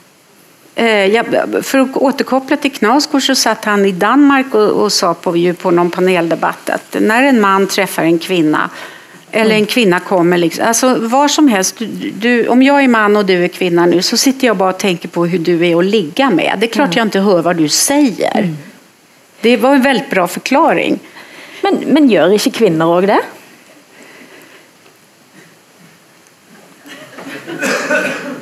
S2: Jag, för att återkoppla till Knausgård så satt han i Danmark och, och sa på, på någon paneldebatt att när en man träffar en kvinna eller en kvinna kommer, liksom, alltså var som helst, du, du, om jag är man och du är kvinna nu så sitter jag bara och tänker på hur du är att ligga med. Det är klart mm. jag inte hör vad du säger. Mm. Det var en väldigt bra förklaring.
S1: Men, men gör inte kvinnor också det?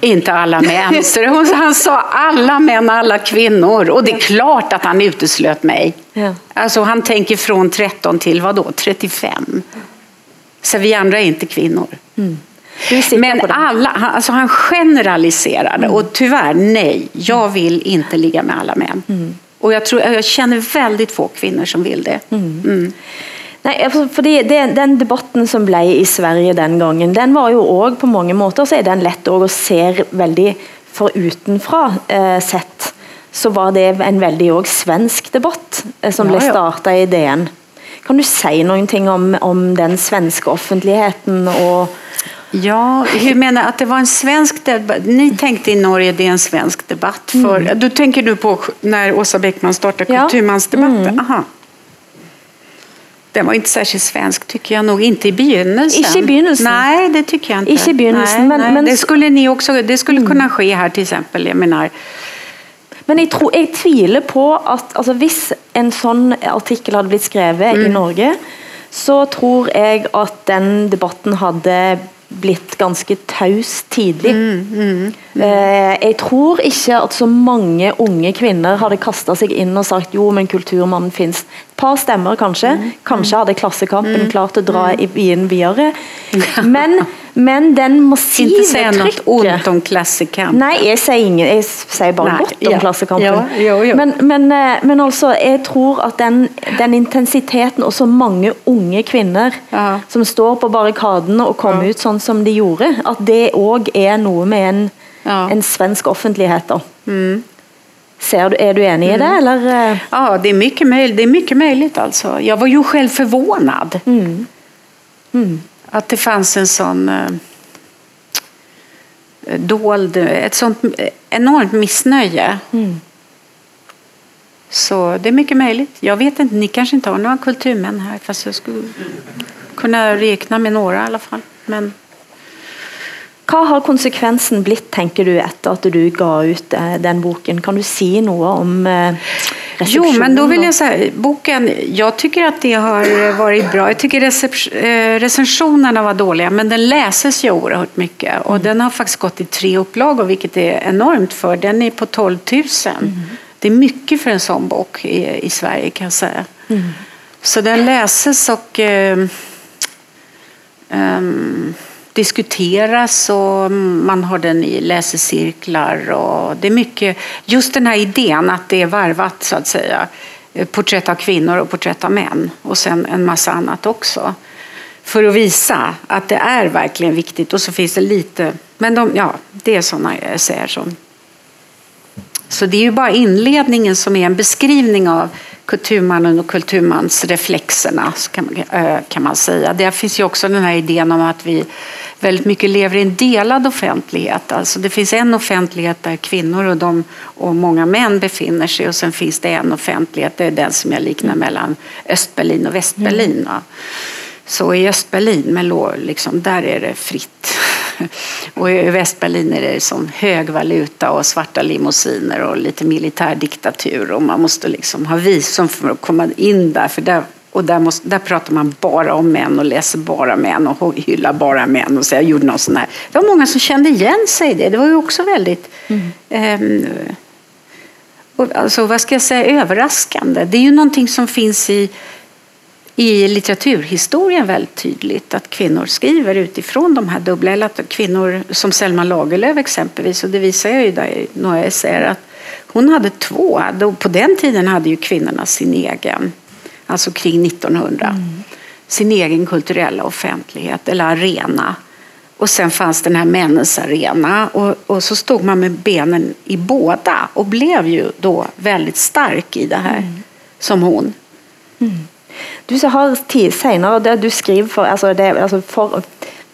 S2: Inte alla män. Så han sa alla män, alla kvinnor. Och det är klart att han uteslöt mig. Ja. Alltså han tänker från 13 till vad då? 35. Så vi andra är inte kvinnor. Mm. Men alla, alltså han generaliserade och tyvärr, nej, jag vill inte ligga med alla män. Och jag, tror, jag känner väldigt få kvinnor som vill det. Mm.
S1: Nei, altså, fordi det, Den debatten som ble i Sverige den gangen, den var jo også på mange måter så er den også å se veldig for utenfra eh, sett. Så var det en veldig også svensk debatt eh, som
S2: Ja, ja.
S1: starta i DN. Kan du si noen ting om, om den svenske offentligheten og
S2: Ja, hur menar att det var en svensk debatt? Ni tänkte i Norge det är en svensk debatt. För, Då tänker du på när Åsa Bäckman startade
S1: Ja.
S2: Kulturmansdebatten? Aha. Den var inte särskilt svensk tycker jag nog, inte i begynnelsen.
S1: Inte i begynnelsen.
S2: Nej, det tycker jag inte.
S1: Inte i begynnelsen,
S2: nej,
S1: men-
S2: nej. Det skulle ni också, det skulle kunna ske här till exempel. Jag menar,
S1: Men jeg, tror, jeg tviler på at altså Hvis en sånn artikkel hadde blitt skrevet i Norge, så tror jeg at den debatten hadde blitt ganske taus tidlig. Eh, jeg tror ikke at så mange unge kvinner hadde kasta seg inn og sagt jo, men kulturmannen fins. Par stemmer kanskje. Kanskje hadde Klassekampen klart å dra i bien videre. Men, men den massive
S2: inte säga något ont om Klassekamp.
S1: Nei, jeg sier, ingen, jeg sier bare
S2: Nei,
S1: godt om
S2: ja.
S1: Klassekampen.
S2: Ja, jo.
S1: Men, men, eh, men altså, jeg tror at den, den intensiteten og så mange unge kvinner
S2: Ja.
S1: som står på barrikadene og kom
S2: Ja.
S1: ut sånn som de gjorde, at det òg er noe med en,
S2: Ja.
S1: en svensk offentlighet. Da. Ser du, är du enig i det? Eller? eh?
S2: Ja, det är mycket möjligt. Det är mycket möjligt alltså. Jag var ju själv förvånad. Att det fanns en sån eh, dold, ett sånt enormt missnöje. Så det är mycket möjligt. Jag vet inte, ni kanske inte har några kulturmän här fast jag skulle kunna räkna med några i alla fall. Men
S1: Hva har konsekvensen blitt, tenker du, etter at du ga ut eh, den boken? Kan du si noe om eh,
S2: Jo, men då vill jag säga, boken, jag tycker att det har varit bra. Jag tycker eh, recensionerna var dåliga, men den läses ju oerhört mycket. Och den har faktiskt gått i tre upplagor, vilket är enormt för. Den är på 12 000. Det är mycket för en sån bok i, i Sverige kan jag säga. Så den läses och eh, ehm, diskuteras och man har den i läsecirklar. Och det är mycket, just den här idén att det är varvat så att säga. Porträtt av kvinnor och porträtt av män och sen en massa annat också. För att visa att det är verkligen viktigt och så finns det lite, men de, ja, det är sådana essäer eh, som så det är ju bara inledningen som är en beskrivning av kulturmannen och kulturmansreflexerna kan man, kan man säga. Där finns ju också den här idén om att vi väldigt mycket lever i en delad offentlighet. Alltså det finns en offentlighet där kvinnor och, de, och många män befinner sig och sen finns det en offentlighet, det är den som jag liknar mellan Östberlin och Västberlin. Va? Så i Östberlin, liksom, där är det fritt. Och i Västberlin är det som hög valuta och svarta limousiner och lite militärdiktatur och man måste liksom ha visum för att komma in där. För där och där, måste, där pratar man bara om män och läser bara män och hyllar bara män. Och så jag gjorde någon sån här. Det var många som kände igen sig i det. Det var ju också väldigt ehm, och alltså, vad ska jag säga, överraskande. Det är ju någonting som finns i i litteraturhistorien väldigt tydligt att kvinnor skriver utifrån de här dubbla, eller att kvinnor som Selma Lagerlöf exempelvis, och det visar jag ju där i några essäer, att hon hade två, på den tiden hade ju kvinnorna sin egen, alltså kring 1900, sin egen kulturella offentlighet eller arena. Och sen fanns den här männens arena och, och så stod man med benen i båda och blev ju då väldigt stark i det här, som hon.
S1: Du har tid senere, det du skriver for, altså det, altså for,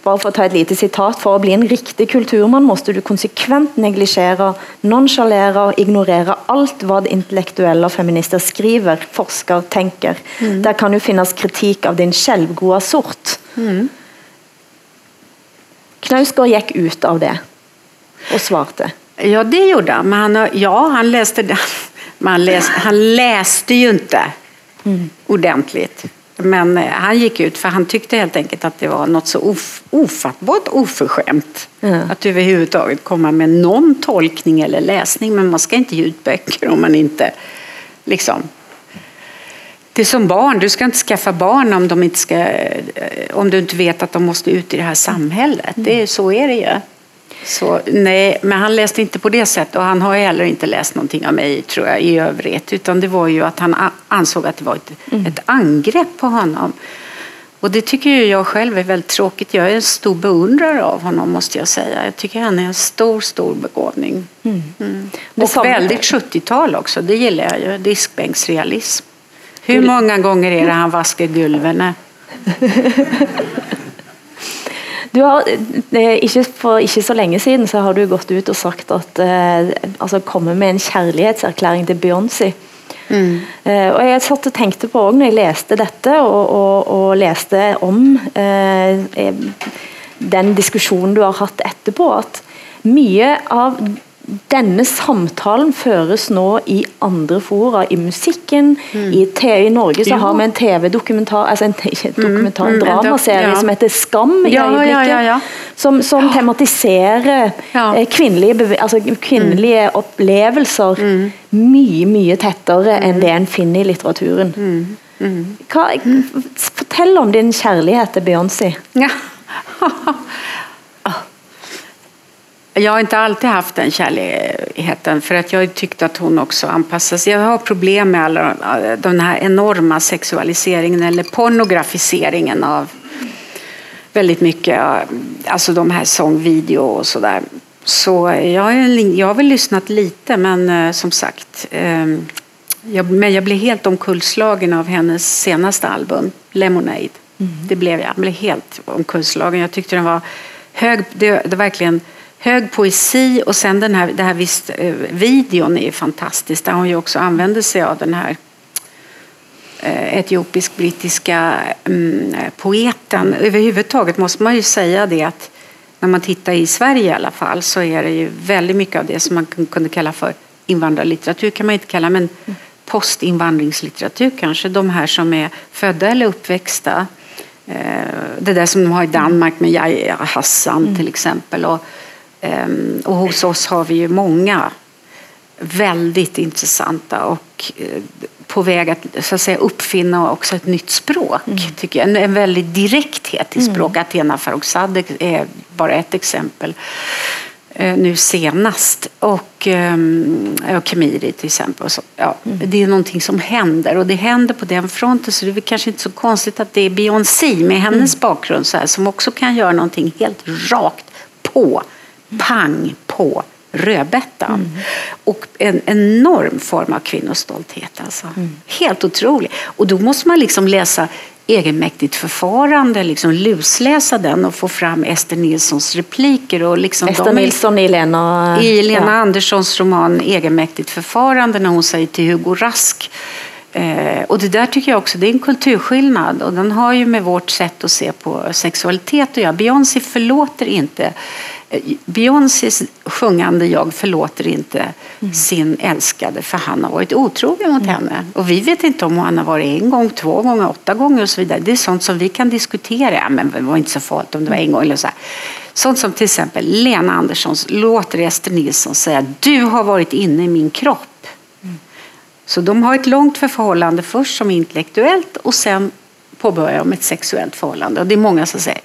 S1: bare for å ta et lite sitat, for å bli en riktig kulturmann måste du konsekvent neglisjere, nonchalere og ignorere alt hva det intellektuelle feminister skriver, forsker, tenker. Der kan jo finnes kritikk av din selvgode sort. Knausgård gikk ut av det og svarte.
S2: Ja, det gjorde han. Men han, ja, han läste den. Men han, läste, han läste ju inte ordentligt. Men eh, han gick ut för han tyckte helt enkelt att det var något så of, ofattbart oförskämt.
S1: Ja.
S2: Att överhuvudtaget komma med någon tolkning eller läsning. Men man ska inte ge ut böcker om man inte liksom Det är som barn, du ska inte skaffa barn om, de inte ska, eh, om du inte vet att de måste ut i det här samhället. Det, så är det ju. Så, nej, men han läste inte på det sättet och han har heller inte läst någonting av mig tror jag i övrigt. Utan det var ju att han ansåg att det var ett, mm. ett angrepp på honom. Och det tycker ju jag själv är väldigt tråkigt. Jag är en stor beundrare av honom måste jag säga. Jag tycker han är en stor, stor begåvning. Mm. Mm. Och väldigt 70-tal också, det gillar jag ju. Diskbänksrealism. Hur många gånger är det han vaskar gulven?
S1: Du har, ikke For ikke så lenge siden så har du gått ut og sagt at eh, altså kommet med en kjærlighetserklæring til Beyoncé. Mm. Eh, og jeg satt og tenkte på også når jeg leste dette, og, og, og leste om eh, eh den diskusjonen du har hatt etterpå, at mye av denne samtalen føres nå i andre fora, i musikken, mm. i TV i Norge så ja. har vi en TV-dokumentar, altså en, ikke mm. dokumentar, en mm, dramaserie ja. som heter Skam i ja, øyeblikket, som, som tematiserer eh, kvinnelige, altså kvinnelige mm. opplevelser mm. mye, mye tettere enn det en finner i litteraturen. Hva, fortell om din kjærlighet til Beyoncé. Ja.
S2: Jag har inte alltid haft den kärleken för att jag tyckte att hon också anpassas. Jag har problem med alla den här enorma sexualiseringen eller pornografiseringen av väldigt mycket, alltså de här sångvideo och sådär. Så jag, jag har väl lyssnat lite men eh, som sagt, ehm, jag, men jag blev helt omkullslagen av hennes senaste album, Lemonade. Mm. Det blev jag. jag blev helt omkullslagen. Jag tyckte den var hög, det, det verkligen hög poesi och sen den här, det här visst, eh, videon är fantastisk där hon ju också använder sig av den här eh, etiopisk-brittiska mm, poeten. Överhuvudtaget måste man ju säga det att när man tittar i Sverige i alla fall så är det ju väldigt mycket av det som man kunde kalla för invandrarlitteratur kan man inte kalla men postinvandringslitteratur kanske. De här som är födda eller uppväxta. Eh, det där som de har i Danmark med Yahya Hassan mm. till exempel. Och och hos oss har vi ju många väldigt intressanta och eh, på väg att, så att säga, uppfinna också ett nytt språk. Mm. Tycker jag. En, en väldig direkthet i språk. Mm. Athena Farrokhzadeh är bara ett exempel eh, nu senast. Och, um, och Kemiri till exempel. Så, ja, mm. Det är någonting som händer och det händer på den fronten så det är kanske inte så konstigt att det är Beyoncé med hennes mm. bakgrund så här, som också kan göra någonting helt rakt på pang på rödbetan. Mm. Och en enorm form av kvinnostolthet. Alltså. Mm. Helt otrolig. Och då måste man liksom läsa egenmäktigt förfarande, liksom lusläsa den och få fram Ester Nilssons repliker. Och liksom
S1: Ester Nilsson i Lena...
S2: I Lena ja. Anderssons roman Egenmäktigt förfarande när hon säger till Hugo Rask Eh, och det där tycker jag också det är en kulturskillnad och den har ju med vårt sätt att se på sexualitet att göra. Beyoncé förlåter inte eh, Beyoncés sjungande jag förlåter inte mm. sin älskade för han har varit otrogen mot mm. henne. Och vi vet inte om han har varit en gång, två gånger, åtta gånger och så vidare. Det är sånt som vi kan diskutera. Ja, men det var inte så farligt om det var en gång eller så här. Sånt som till exempel Lena Anderssons låter Ester Nilsson säga du har varit inne i min kropp. Så de har ett långt förhållande först som intellektuellt och sen påbörjar de ett sexuellt förhållande. Och det är många som säger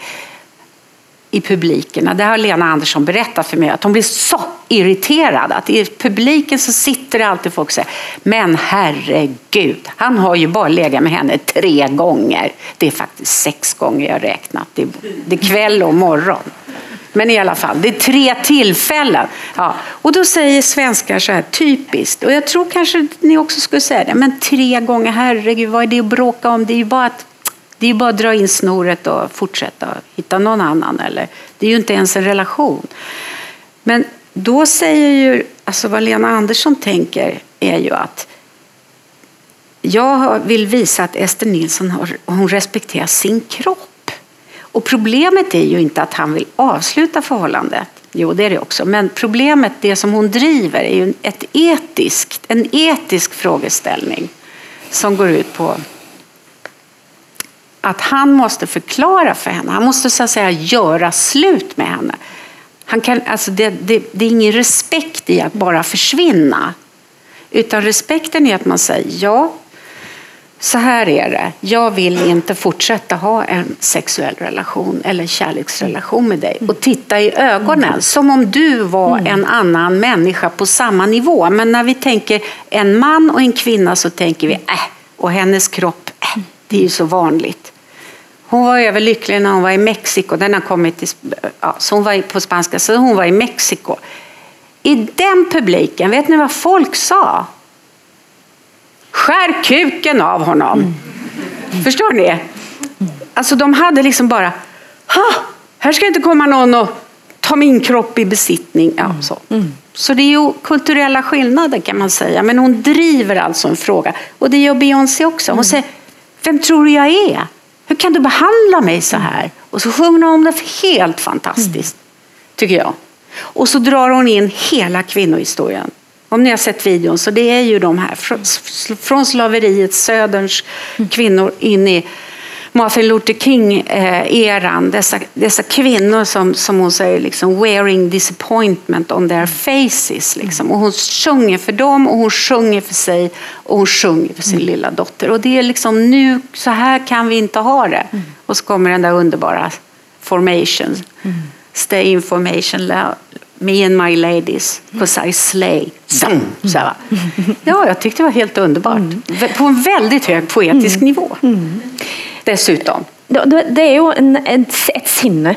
S2: i publiken, det har Lena Andersson berättat för mig, att hon blir så irriterad att i publiken så sitter det alltid folk och säger men herregud, han har ju bara legat med henne tre gånger. Det är faktiskt sex gånger jag räknat, det är, det är kväll och morgon. Men i alla fall, det är tre tillfällen. Ja. Och då säger svenskar så här, typiskt, och jag tror kanske ni också skulle säga det, men tre gånger, herregud, vad är det att bråka om? Det är ju bara att, det är bara att dra in snoret och fortsätta hitta någon annan. Eller, det är ju inte ens en relation. Men då säger ju, alltså vad Lena Andersson tänker är ju att jag vill visa att Ester Nilsson har, hon respekterar sin kropp. Och problemet är ju inte att han vill avsluta förhållandet. Jo, det är det också. Men problemet, det som hon driver, är ju ett etiskt, en etisk frågeställning som går ut på att han måste förklara för henne. Han måste så att säga göra slut med henne. Han kan, alltså det, det, det är ingen respekt i att bara försvinna. Utan respekten är att man säger ja, så här är det. Jag vill inte fortsätta ha en sexuell relation eller kärleksrelation med dig. Och titta i ögonen som om du var en annan människa på samma nivå. Men när vi tänker en man och en kvinna så tänker vi äh, och hennes kropp, äh, det är ju så vanligt. Hon var överlycklig när hon var i Mexiko. Den har kommit till, ja, så hon var på spanska, så hon var i Mexiko. I den publiken, vet ni vad folk sa? Skär kuken av honom. Mm. Förstår ni? Alltså de hade liksom bara, här ska inte komma någon och ta min kropp i besittning. Ja, så. Mm. så det är ju kulturella skillnader kan man säga. Men hon driver alltså en fråga. Och det gör Beyoncé också. Hon mm. säger, vem tror du jag är? Hur kan du behandla mig så här? Och så sjunger hon om det helt fantastiskt, tycker jag. Och så drar hon in hela kvinnohistorien. Om ni har sett videon så det är ju de här från slaveriet, söderns kvinnor in i Martin Luther King-eran. Dessa, dessa kvinnor som, som hon säger liksom wearing disappointment on their faces. Liksom. Och hon sjunger för dem och hon sjunger för sig och hon sjunger för sin mm. lilla dotter. Och det är liksom nu, så här kan vi inte ha det. Mm. Och så kommer den där underbara formation. Mm. Stay information Me and my ladies, because I slay. Zam, så här. Ja, jag tyckte det var helt underbart. Mm. På en väldigt hög poetisk mm. nivå. Mm. Dessutom.
S1: Det är ju en, ett, ett sinne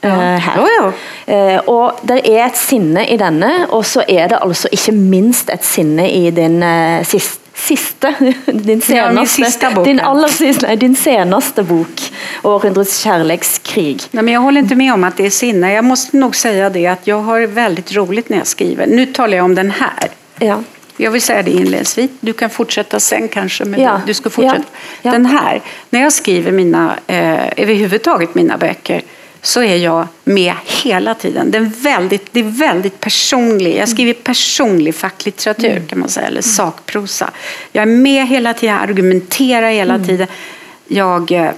S1: ja. her.
S2: Jo, jo.
S1: Uh, og det er et sinne i denne, og så er det altså ikke minst et sinne i din uh, siste siste, din senaste, ja, din allra sista, nej, din senaste bok, Århundradets kärlekskrig.
S2: Nej, men jag håller inte med om att det är sinne. Jag måste nog säga det att jag har väldigt roligt när jag skriver. Nu talar jag om den här.
S1: Ja.
S2: Jag vill säga det inledningsvis. Du kan fortsätta sen kanske. Men ja. du ska fortsätta. Ja. Den här, när jag skriver mina, eh, överhuvudtaget mina böcker så är jag med hela tiden. Det är väldigt, det är väldigt personlig. Jag skriver personlig facklitteratur mm. kan man säga, eller sakprosa. Jag är med hela tiden, jag argumenterar hela mm. tiden. Jag, eh,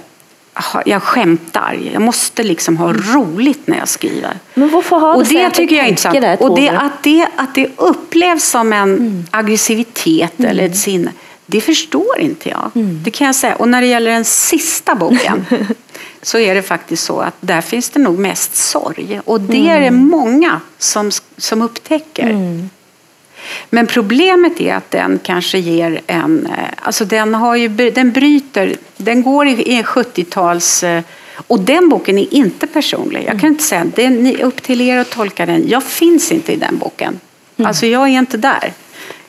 S2: jag skämtar. Jag måste liksom ha mm. roligt när jag skriver.
S1: Men varför har
S2: och det tycker jag är intressant. Det, och det, att, det, att det upplevs som en mm. aggressivitet mm. eller ett sinne, det förstår inte jag. Mm. Det kan jag säga. Och när det gäller den sista boken så är det faktiskt så att där finns det nog mest sorg. Och det mm. är det många som, som upptäcker. Mm. Men problemet är att den kanske ger en... Eh, alltså den, har ju, den bryter, den går i en 70-tals... Eh, och den boken är inte personlig. Jag kan mm. inte säga, det är upp till er att tolka den. Jag finns inte i den boken. Mm. Alltså jag är inte där.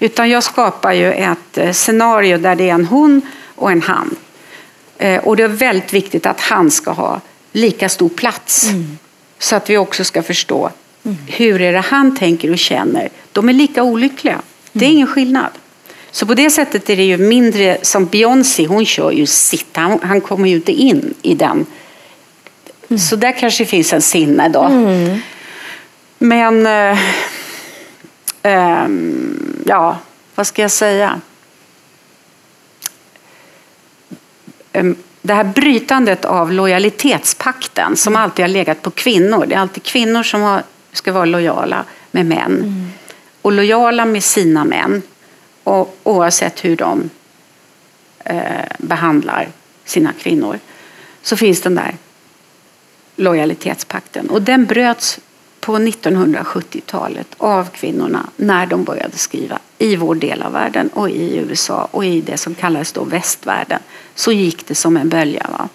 S2: Utan jag skapar ju ett eh, scenario där det är en hon och en han. Eh, och det är väldigt viktigt att han ska ha lika stor plats. Mm. Så att vi också ska förstå mm. hur är det han tänker och känner. De är lika olyckliga. Det är mm. ingen skillnad. Så på det sättet är det ju mindre som Beyoncé, hon kör ju sitt, han, han kommer ju inte in i den. Mm. Så där kanske finns en sinne då. Mm. Men, äh, äh, ja, vad ska jag säga? Det här brytandet av lojalitetspakten som mm. alltid har legat på kvinnor. Det är alltid kvinnor som har, ska vara lojala med män. Mm. Och lojala med sina män. Och, oavsett hur de eh, behandlar sina kvinnor. Så finns den där lojalitetspakten. Och den bröts på 1970-talet av kvinnorna när de började skriva i vår del av världen och i USA och i det som kallades då västvärlden så gick det som en bölja. Va?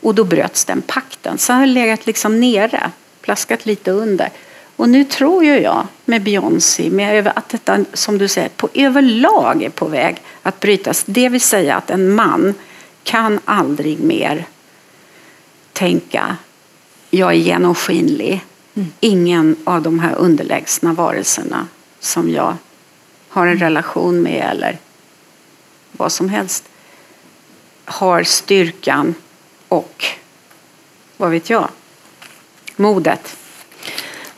S2: Och då bröts den pakten. Så har det legat liksom nere, plaskat lite under. Och nu tror ju jag med Beyoncé med att detta som du säger på överlag är på väg att brytas. Det vill säga att en man kan aldrig mer tänka jag är genomskinlig Mm. Ingen av de här underlägsna varelserna som jag har en relation med eller vad som helst har styrkan och, vad vet jag, modet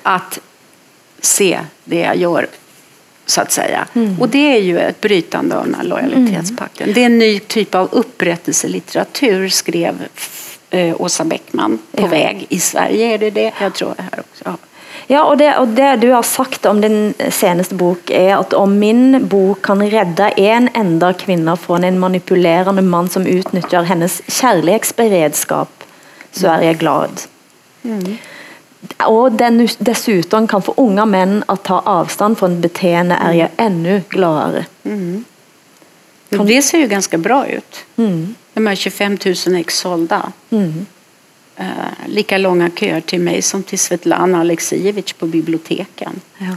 S2: att se det jag gör så att säga. Mm. Och det är ju ett brytande av den här lojalitetspakten. Mm. Det är en ny typ av upprättelselitteratur skrev eh, Åsa Bäckman på
S1: Ja.
S2: väg. I Sverige är det det. Jag tror här också. Ja.
S1: Ja, og det, og det du har sagt om din seneste bok, er at om min bok kan redde en enda kvinne fra en manipulerende mann som utnytter hennes kjærlighetsberedskap, så er jeg glad. Og den, dessuten kan få unge menn å ta avstand fra en beteende, er jeg ännu gladere.
S2: Men det ser ju ganska bra ut. De här 25 000 ex sålda. Eh, lika långa köer till mig som till Svetlana Aleksijevitj på biblioteken.
S1: Ja.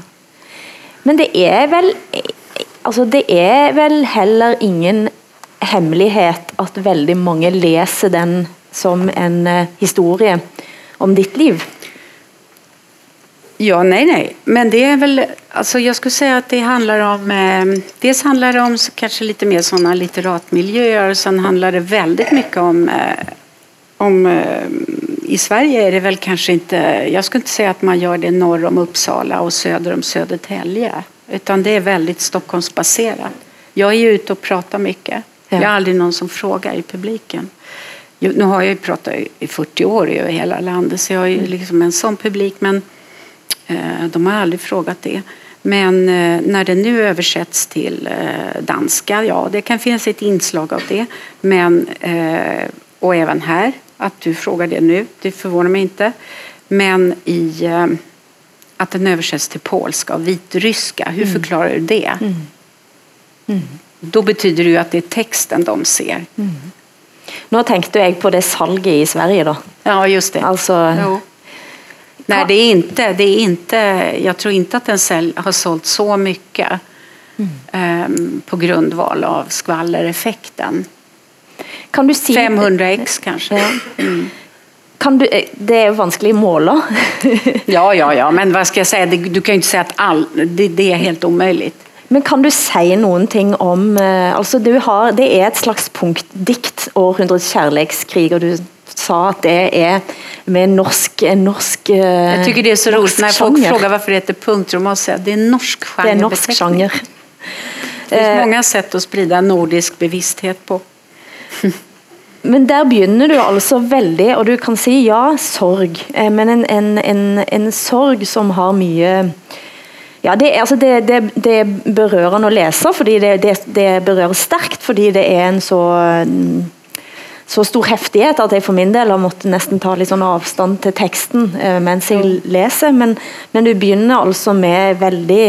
S1: Men det er vel altså det er vel heller ingen hemmelighet at veldig mange leser den som en eh, historie om ditt liv.
S2: Ja, nej, nej. Men det är väl, alltså jag skulle säga att det handlar om, eh, dels handlar det om kanske lite mer sådana litteratmiljöer och sen handlar det väldigt mycket om, eh, om eh, i Sverige är det väl kanske inte, jag skulle inte säga att man gör det norr om Uppsala och söder om Södertälje, utan det är väldigt Stockholmsbaserat. Jag är ju ute och pratar mycket.
S1: Ja.
S2: Jag är aldrig någon som frågar i publiken. Nu har jag ju pratat i- i 40 år över hela landet så jag är ju liksom en sån publik men de har aldrig frågat det. Men eh, när det nu översätts till eh, danska, ja det kan finnas ett inslag av det. Men, eh, och även här, att du frågar det nu, det förvånar mig inte. Men i eh, att den översätts till polska och vitryska, hur förklarar du det? Då betyder det ju att det är texten de ser.
S1: Nå tenkte jeg på det salget i Sverige da.
S2: Ja, just det.
S1: Altså,
S2: Jo. Nej, det är inte, det är inte, jag tror inte att den sälj, har sålt så mycket ehm, på grundval av skvallereffekten.
S1: kan du si
S2: 500 ex kanske.
S1: Ja. Kan du, eh, det jo vanskelig å måle.
S2: Ja, ja, ja, men vad ska jag säga, du kan ju inte säga att all, det, det är helt omöjligt.
S1: Men kan du si noen ting om eh, altså du har, Det er et slags punktdikt, 'Århundrets kjærlighetskrig', og du sa at det er med norsk, en norsk eh,
S2: Jag tycker det är så roligt när folk
S1: sjanger.
S2: frågar varför det heter jag säga det är norsk
S1: Det er norsk sjanger.
S2: Det finns
S1: Eh,
S2: många sätt att sprida nordisk bevissthet på.
S1: Men der begynner du altså veldig, og du kan si ja, sorg, eh, men en, en, en, en sorg som har mye ja, det, altså det, det, det er berørende å lese, fordi det, det, det berører sterkt, fordi det er en så mm, så stor heftighet at jeg for min del har måttet nesten ta litt sånn avstand til teksten eh, mens jeg leser, men, men du begynner altså med veldig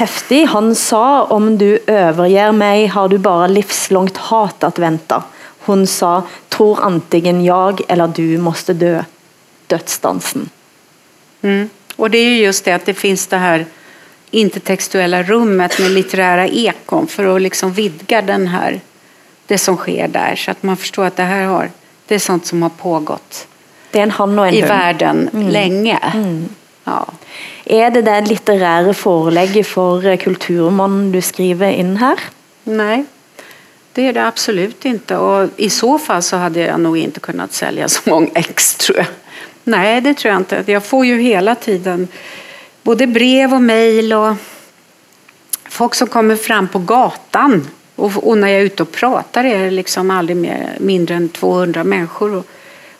S1: heftig. Han sa om du overgir meg har du bare livslångt hat att vänta. Hun sa tror antingen jag eller du måste dö. Dödsdansen.
S2: Mm. Och det är ju just det att det finns det här intertextuella rummet med litterära ekon för att liksom vidga den här, det som sker där så att man förstår att det här har, det är sånt som har pågått i världen länge. Ja.
S1: Er det det litterære forelegget for eh, kulturmann du skriver inn her?
S2: Nej, det är det absolut inte. Och I så fall så hade jag nog inte kunnat sälja så många ex tror jag. Nej, det tror jag inte. Jag får ju hela tiden både brev och mejl och folk som kommer fram på gatan. Och, och när jag är ute och pratar är det liksom aldrig mer, mindre än 200 människor. Och,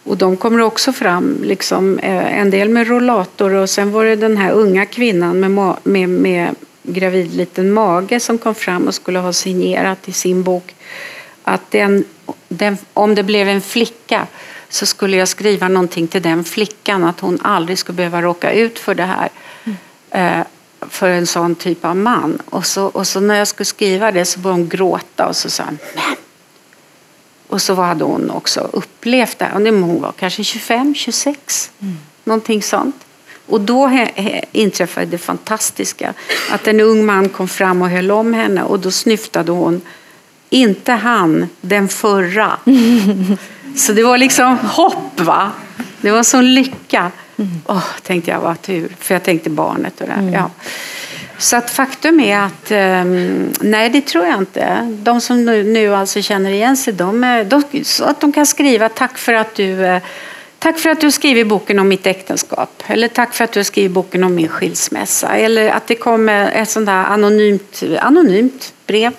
S2: och de kommer också fram, liksom, eh, en del med rollator och sen var det den här unga kvinnan med, med, med gravid liten mage som kom fram och skulle ha signerat i sin bok att den, den, om det blev en flicka så skulle jag skriva någonting till den flickan att hon aldrig skulle behöva råka ut för det här. Mm. för en sån typ av man. Och så, och så när jag skulle skriva det så började hon gråta och så sa hon, men och så hade hon också upplevt det. här. hon var kanske 25, 26, någonting sånt. Och då inträffade det fantastiska att en ung man kom fram och höll om henne och då snyftade hon inte han, den förra. Så det var liksom hopp va. Det var sån lycka. Åh, tänkte jag, vad tur. För jag tänkte barnet och det här. Ja. Så att faktum är att ehm, nej, det tror jag inte. De som nu, nu alltså känner igen sig, de, är- de, så att de kan skriva tack för att du eh, Tack för att du skriver boken om mitt äktenskap. Eller tack för att du skriver boken om min skilsmässa. Eller att det kommer ett sånt där anonymt, anonymt brev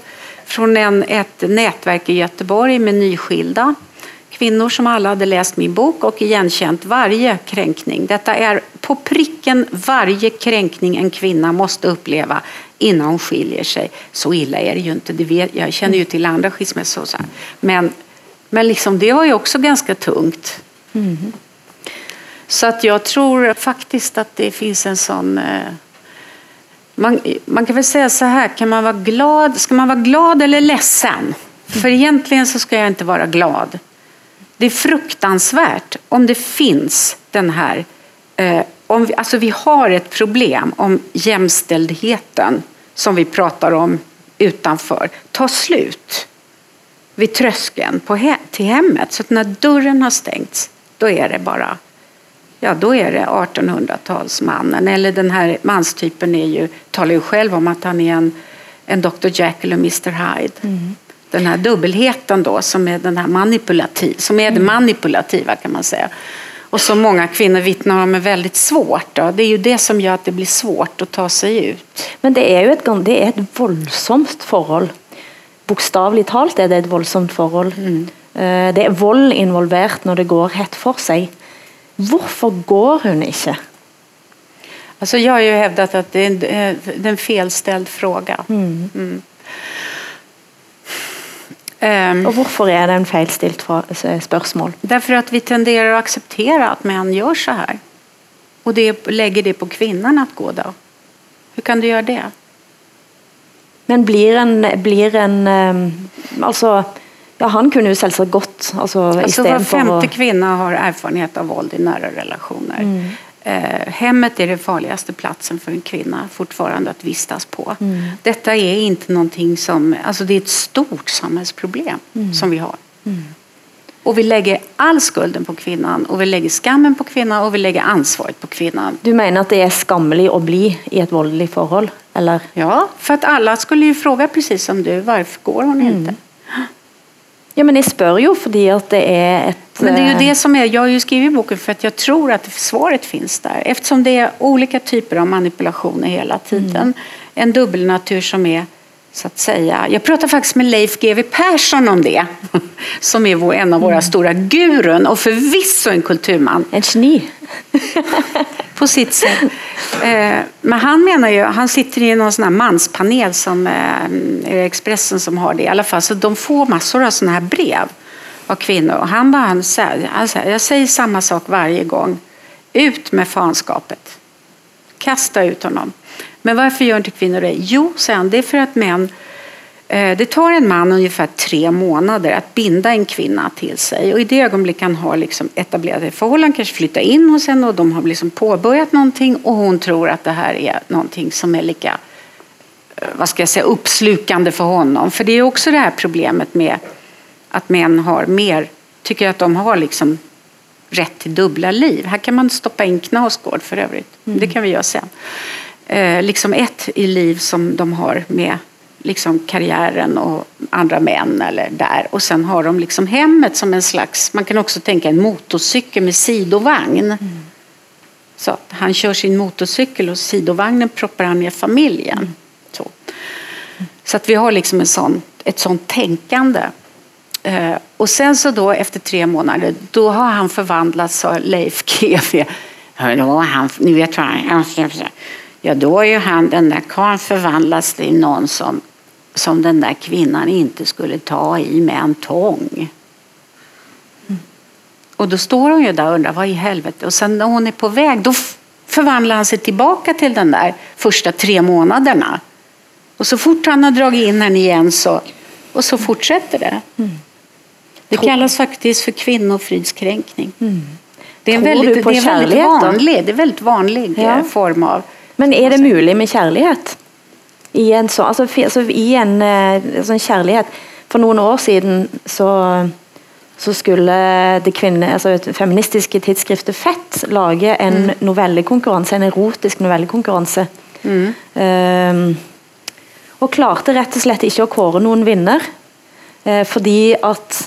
S2: från en, ett nätverk i Göteborg med nyskilda kvinnor som alla hade läst min bok och igenkänt varje kränkning. Detta är på pricken varje kränkning en kvinna måste uppleva innan hon skiljer sig. Så illa är det ju inte, det vet, jag känner ju till andra skilsmässor. Men, men liksom, det var ju också ganska tungt. Mm. Så att jag tror faktiskt att det finns en sån... Eh, man, man kan väl säga så här, kan man vara glad, ska man vara glad eller ledsen? För egentligen så ska jag inte vara glad. Det är fruktansvärt om det finns den här... Eh, om vi, alltså vi har ett problem om jämställdheten som vi pratar om utanför tar slut vid tröskeln på he till hemmet. Så att när dörren har stängts, då är det bara ja då är det 1800-talsmannen. Eller den här manstypen är ju, talar ju själv om att han är en, en Dr Jekyll och Mr Hyde. Mm. Den här dubbelheten då som är, den här manipulativ, som är mm. det manipulativa kan man säga. Och som många kvinnor vittnar om är väldigt svårt. Då. Det är ju det som gör att det blir svårt att ta sig ut.
S1: Men det är ju ett, det är ett våldsamt förhåll. Bokstavligt talat är det ett våldsamt förhåll. Mm. Eh, det är våld involverat när det går rätt för sig. Varför går hon inte?
S2: Alltså jag har ju hävdat att det är en, eh, det är en felställd fråga. Mm. Mm.
S1: Um, och varför är det en felställt spörsmål?
S2: Därför att vi tenderar att acceptera att män gör så här. Och det lägger det på kvinnan att gå då. Hur kan du göra det?
S1: Men blir en, blir en ehm, alltså Ja, han kunde ju självklart gått. Alltså,
S2: alltså var femte att... kvinna har erfarenhet av våld i nära relationer. Mm. Eh, hemmet är den farligaste platsen för en kvinna fortfarande att vistas på. Mm. Detta är inte någonting som, alltså det är ett stort samhällsproblem mm. som vi har. Mm. Och vi lägger all skulden på kvinnan och vi lägger skammen på kvinnan och vi lägger ansvaret på kvinnan.
S1: Du menar att det är skamligt att bli i ett våldligt förhållande? Eller?
S2: Ja, för att alla skulle ju fråga precis som du, varför går hon inte?
S1: Ja, men jag spör ju för att det är ett...
S2: Men det är ju det som är, jag har ju skrivit boken för att jag tror att svaret finns där. Eftersom det är olika typer av manipulationer hela tiden. Mm. En dubbelnatur som är så att säga. Jag pratade faktiskt med Leif GW Persson om det. Som är en av våra mm. stora gurun och förvisso en kulturman.
S1: En geni.
S2: På sitt sätt. Eh, men han menar ju, han sitter i någon sån här manspanel som eh, är Expressen som har det i alla fall. Så de får massor av såna här brev av kvinnor. Och han bara, han säger, alltså, jag säger samma sak varje gång. Ut med fanskapet. Kasta ut honom. Men varför gör inte kvinnor det? Jo, sen, det är för att män eh, det tar en man ungefär tre månader att binda en kvinna till sig. Och I det ögonblick han har liksom etablerat ett förhållande, kanske flyttar in hos henne och de har liksom påbörjat någonting och hon tror att det här är någonting som är lika eh, vad ska jag säga, uppslukande för honom. För det är också det här problemet med att män har mer, tycker att de har liksom rätt till dubbla liv. Här kan man stoppa in Knausgård för övrigt. Mm. Det kan vi göra sen eh, liksom ett i liv som de har med liksom karriären och andra män eller där. Och sen har de liksom hemmet som en slags, man kan också tänka en motorcykel med sidovagn. Mm. Så att han kör sin motorcykel och sidovagnen proppar han ner familjen. Mm. Så. så att vi har liksom en sån, ett sånt tänkande. Eh, och sen så då efter tre månader, då har han förvandlats, sa Leif GW. Han, ni vet vad han, ja då är ju han, den där karln förvandlats till någon som, som den där kvinnan inte skulle ta i med en tång. Och då står hon ju där och undrar vad i helvete. Och sen när hon är på väg då förvandlar han sig tillbaka till den där första tre månaderna. Och så fort han har dragit in henne igen så, och så fortsätter det. Mm. Det kallas faktiskt för kvinnofridskränkning. Mm. Det är en väldigt, det är väldigt vanlig, det är väldigt vanlig ja. Eh, form av
S1: men är det möjligt med kärlek? I en, så, alltså, alltså, i en alltså kärlek. För några år sedan så, så skulle det kvinne, alltså ett feministiske tidsskriftet Fett lage en mm. novellekonkurranse, en erotisk novellekonkurranse. Mm. Um, og klarte rett og slett ikke å kåre noen vinner. Uh, fordi at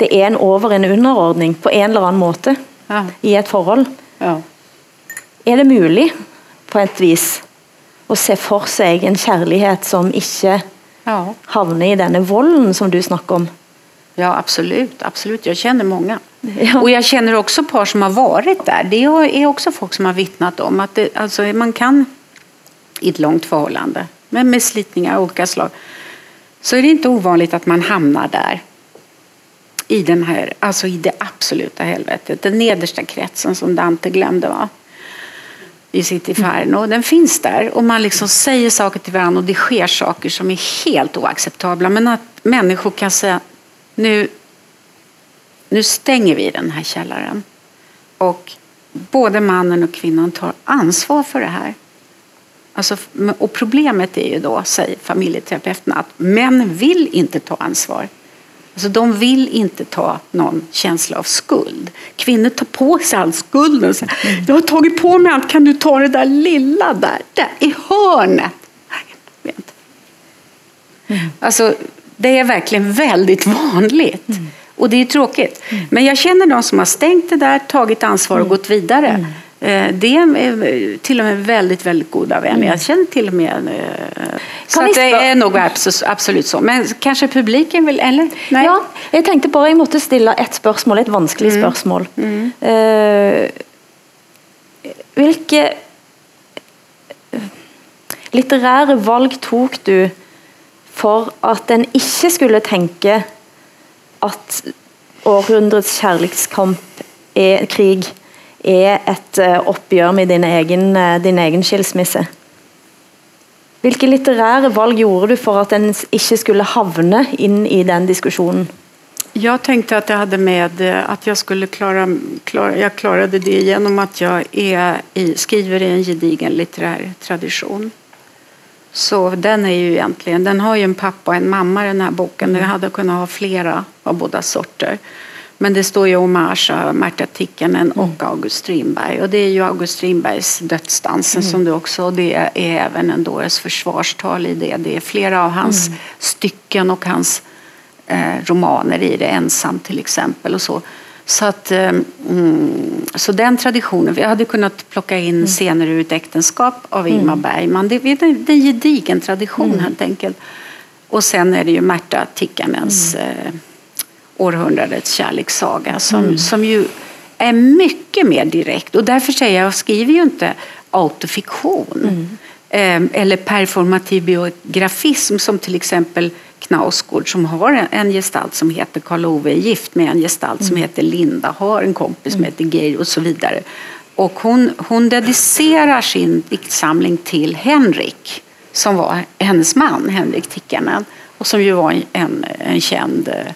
S1: det er en over- en underordning på en eller annen måte ja. i et forhold. Ja. Er det mulig på et vis å se for seg en kjærlighet som ikke ja. havner i denne volden som du snakker om.
S2: Ja, absolut. absolut. Jag känner många.
S1: Ja.
S2: Och jag känner också par som har varit där. Det är också folk som har vittnat om att det, alltså, man kan i ett långt förhållande, men med slitningar av olika slag, så är det inte ovanligt att man hamnar där. I, den här, alltså i det absoluta helvetet. Den nedersta kretsen som Dante glömde. Va? I sitt Inferno. Den finns där och man liksom säger saker till varandra och det sker saker som är helt oacceptabla. Men att människor kan säga nu, nu stänger vi den här källaren. Och både mannen och kvinnan tar ansvar för det här. Alltså, och problemet är ju då, säger familjeterapeuten, att män vill inte ta ansvar. Alltså, de vill inte ta någon känsla av skuld. Kvinnor tar på sig all skulden. Jag har tagit på mig allt, kan du ta det där lilla där, där i hörnet? Alltså, det är verkligen väldigt vanligt. Mm. Och det är tråkigt. Mm. Men jag känner de som har stängt det där, tagit ansvar och mm. gått vidare. Mm. Eh, det är till och med väldigt, väldigt goda vänner. Mm. Jag känner till och med... Eh, så det är nog absolut så. Men kanske publiken vill, eller?
S1: Nej. Ja, jag tänkte bara jag måste ställa ett spörsmål, ett vanskligt mm. spörsmål. Mm. Uh, vilka litterära valg tog du för att en inte skulle tänka att århundradets kärlekskamp är krig är ett uppgör eh, med din egen, eh, din egen skilsmisse? Vilka litterära val gjorde du för att den inte skulle havna in i den diskussionen?
S2: Jag tänkte att jag hade med eh, att jag skulle klara, klara jag klarade det genom att jag är i, skriver i en gedigen litterär tradition. Så den är ju egentligen, den har ju en pappa och en mamma den här boken. Den hade kunnat ha flera av båda sorter. Men det står ju om Asha, Märta Tikkanen och mm. August Strindberg. Och det är ju August Strindbergs Dödsdansen mm. som du också, och det är även en Dores försvarstal i det. Det är flera av hans mm. stycken och hans eh, romaner i det, Ensam till exempel och så. Så, att, eh, mm, så den traditionen, vi hade kunnat plocka in mm. scener ur ett äktenskap av Ingmar. Bergman. Det är en gedigen tradition helt enkelt. Och sen är det ju Märta Tikkanens eh, århundradets kärlekssaga som, mm. som ju är mycket mer direkt. Och därför säger jag, jag skriver ju inte autofiktion mm. eh, eller performativ biografism som till exempel Knausgård som har en, en gestalt som heter Karl Ove, är gift med en gestalt mm. som heter Linda, har en kompis som mm. heter Geir och så vidare. Och hon, hon dedicerar sin diktsamling till Henrik som var hennes man, Henrik Tikkanen och som ju var en, en känd eh,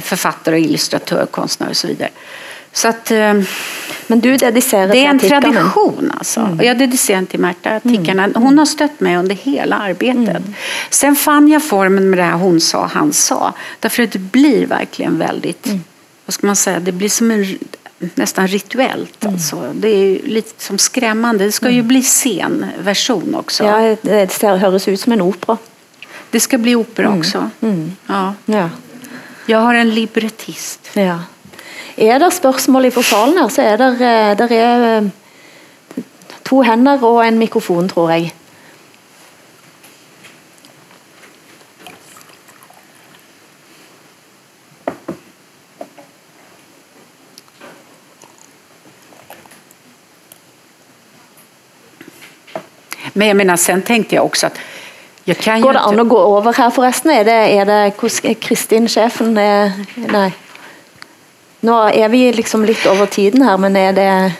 S2: författare, illustratör, konstnär och så vidare. Så att, eh,
S1: Men du dedicerar
S2: Det är en tradition alltså. Mm. Jag dedicerar den till Märta Tikkanen. Mm. Hon har stött mig under hela arbetet. Mm. Sen fann jag formen med det här hon sa, han sa. Därför att det blir verkligen väldigt, mm. vad ska man säga, det blir som en nästan rituellt. Mm. Alltså. Det är lite som skrämmande. Det ska ju mm. bli scenversion också.
S1: Ja, det ser, hörs ut som en opera.
S2: Det ska bli opera mm. också. Ja. ja. Jag har en librettist.
S1: Ja. Er det spørsmål i salen her, så er det, eh, der er eh, to hender og en mikrofon, tror jeg.
S2: Men jag menar, sen tänkte jag också att jag
S1: Går det an att gå över här förresten? Är det, är det Kristin, chefen? Nej. Nu är vi liksom lite över tiden här, men är det,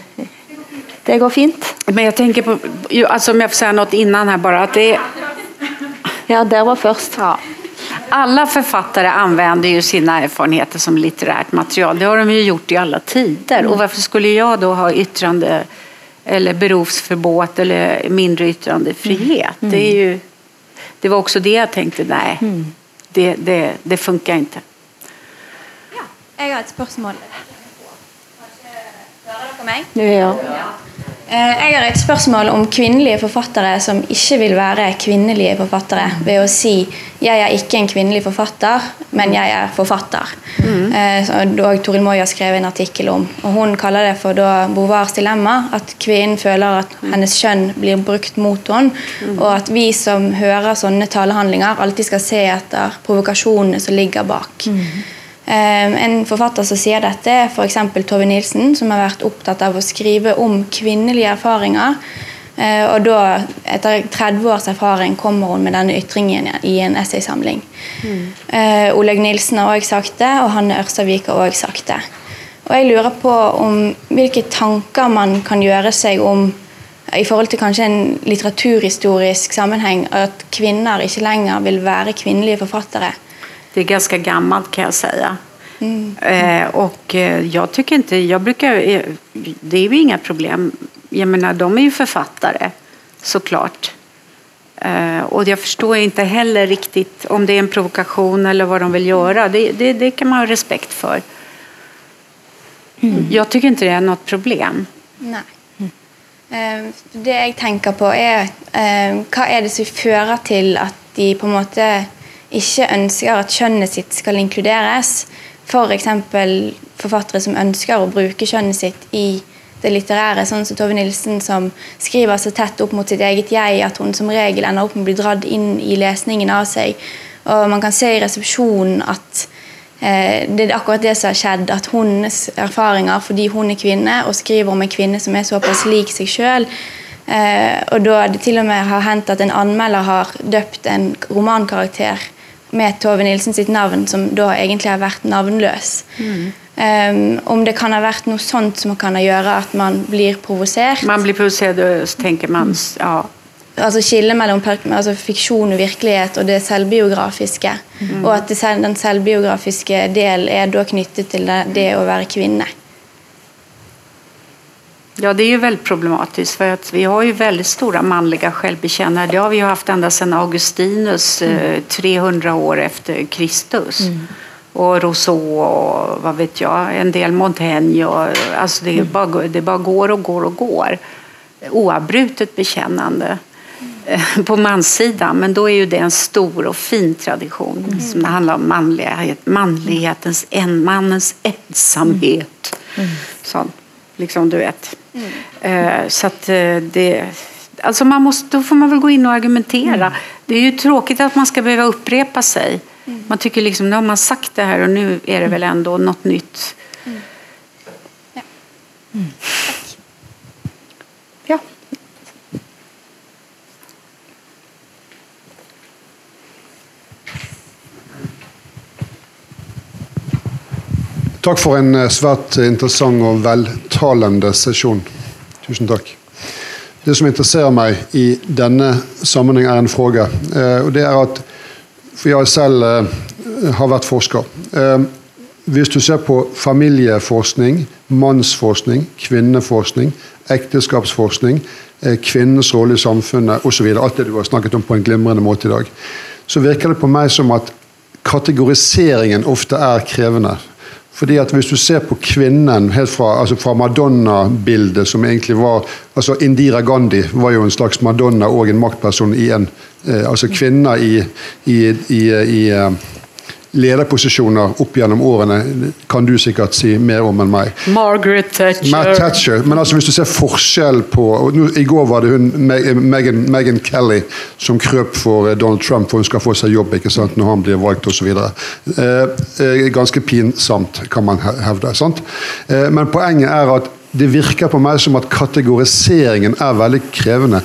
S1: det går fint.
S2: Men jag tänker på, alltså om jag får säga något innan här bara, att det
S1: Ja, det var först.
S2: Ja. Alla författare använder ju sina erfarenheter som litterärt material. Det har de ju gjort i alla tider. Mm. Och varför skulle jag då ha yttrande eller berovsförbåt eller mindre yttrandefrihet? Mm. Det, är ju, det var också det jag tänkte, nej, mm. det, det, det funkar inte.
S3: Jeg har et spørsmål. Hører dere meg?
S1: Ja.
S3: Eh, jeg har et spørsmål om kvinnelige forfattere som ikke vil være kvinnelige forfattere. Ved å si 'jeg er ikke en kvinnelig forfatter, men jeg er forfatter'. Mm. Og Toril Moi har skrevet en artikkel om. og Hun kaller det for da Beauvoirs dilemma. At kvinnen føler at hennes kjønn blir brukt mot henne. Mm. Og at vi som hører sånne talehandlinger, alltid skal se etter provokasjonene som ligger bak. Mm. Ehm, en forfatter som sier dette, er f.eks. Tove Nilsen, som har vært opptatt av å skrive om kvinnelige erfaringer. Ehm, og da, etter 30 års erfaring, kommer hun med denne ytringen i en essaysamling. Mm. Uh, Oleg Nilsen har òg sagt det, og Hanne Ørstavik har òg sagt det. Og jeg lurer på om hvilke tanker man kan gjøre seg om i forhold til kanskje en litteraturhistorisk sammenheng, at kvinner ikke lenger vil være kvinnelige forfattere.
S2: Det är ganska gammalt kan jag säga. Mm. Eh, och eh, jag tycker inte, jag brukar, eh, det är ju inga problem. Jag menar, de är ju författare såklart. Eh, och jag förstår inte heller riktigt om det är en provokation eller vad de vill göra. Det, det, det kan man ha respekt för. Mm. Jag tycker inte det är något problem.
S3: Nej. Mm. Det jag tänker på är, vad är det som fører til at de på en måte ikke ønsker at kjønnet sitt skal inkluderes. F.eks. For forfattere som ønsker å bruke kjønnet sitt i det litterære, sånn som Tove Nilsen, som skriver så tett opp mot sitt eget jeg at hun som regel ender opp med å bli dratt inn i lesningen av seg. Og Man kan se i resepsjonen at eh, det er akkurat det som har skjedd. At hennes erfaringer, fordi hun er kvinne og skriver om en kvinne som er såpass lik seg sjøl, eh, og da det til og med har hendt at en anmelder har døpt en romankarakter med Tove Nilsen sitt navn, som da egentlig har vært navnløs. Mm. Um, om det kan ha vært noe sånt som kan gjøre at man blir provosert.
S2: Man blir provosert, og så tenker man ja.
S3: Altså Skillet mellom altså fiksjon og virkelighet og det selvbiografiske. Mm. Og at det, den selvbiografiske del er da knyttet til det, det å være kvinne.
S2: Ja, det är ju väldigt problematiskt för att vi har ju väldigt stora manliga självbekännare. Det har vi ju haft ända sedan Augustinus, mm. 300 eh, år efter Kristus. Mm. Och Rousseau och vad vet jag, en del Montaigne. Och, alltså det, mm. bara, det bara går och går och går. Oavbrutet bekännande mm. på manssidan. Men då är ju det en stor och fin tradition mm. som handlar om manlighet, manlighetens, en, mannens ensamhet. Mm. Sånt liksom, du vet. Mm. Så att eh, det... Alltså man måste, då får man väl gå in och argumentera. Mm. Det är ju tråkigt att man ska behöva upprepa sig. Mm. Man tycker liksom, nu har man sagt det här och nu är det väl ändå något nytt. Mm. Ja. Mm. ja.
S4: Takk for en eh, svært interessant og veltalende sesjon. Tusen takk. Det som interesserer meg i denne sammenheng, er en fråga. Eh, og det er at For jeg selv eh, har vært forsker. Eh, hvis du ser på familieforskning, mannsforskning, kvinneforskning, ekteskapsforskning, kvinnens rolle i samfunnet osv., alt det du har snakket om på en glimrende måte i dag, så virker det på meg som at kategoriseringen ofte er krevende. Fordi at Hvis du ser på kvinnen helt fra, altså fra Madonna-bildet, som egentlig var altså Indira Gandhi var jo en slags Madonna og en maktperson i en eh, altså Kvinner i, i, i, eh, i eh, lederposisjoner opp gjennom årene kan du sikkert si mer om enn meg.
S2: Margaret Thatcher.
S4: Matt Thatcher. Men altså hvis du ser forskjell på nå, I går var det hun Megan, Megan Kelly som krøp for eh, Donald Trump for hun skal få seg jobb ikke sant, når han blir valgt osv. Eh, ganske pinsomt, kan man hevde. sant? Eh, men poenget er at det virker på meg som at kategoriseringen er veldig krevende.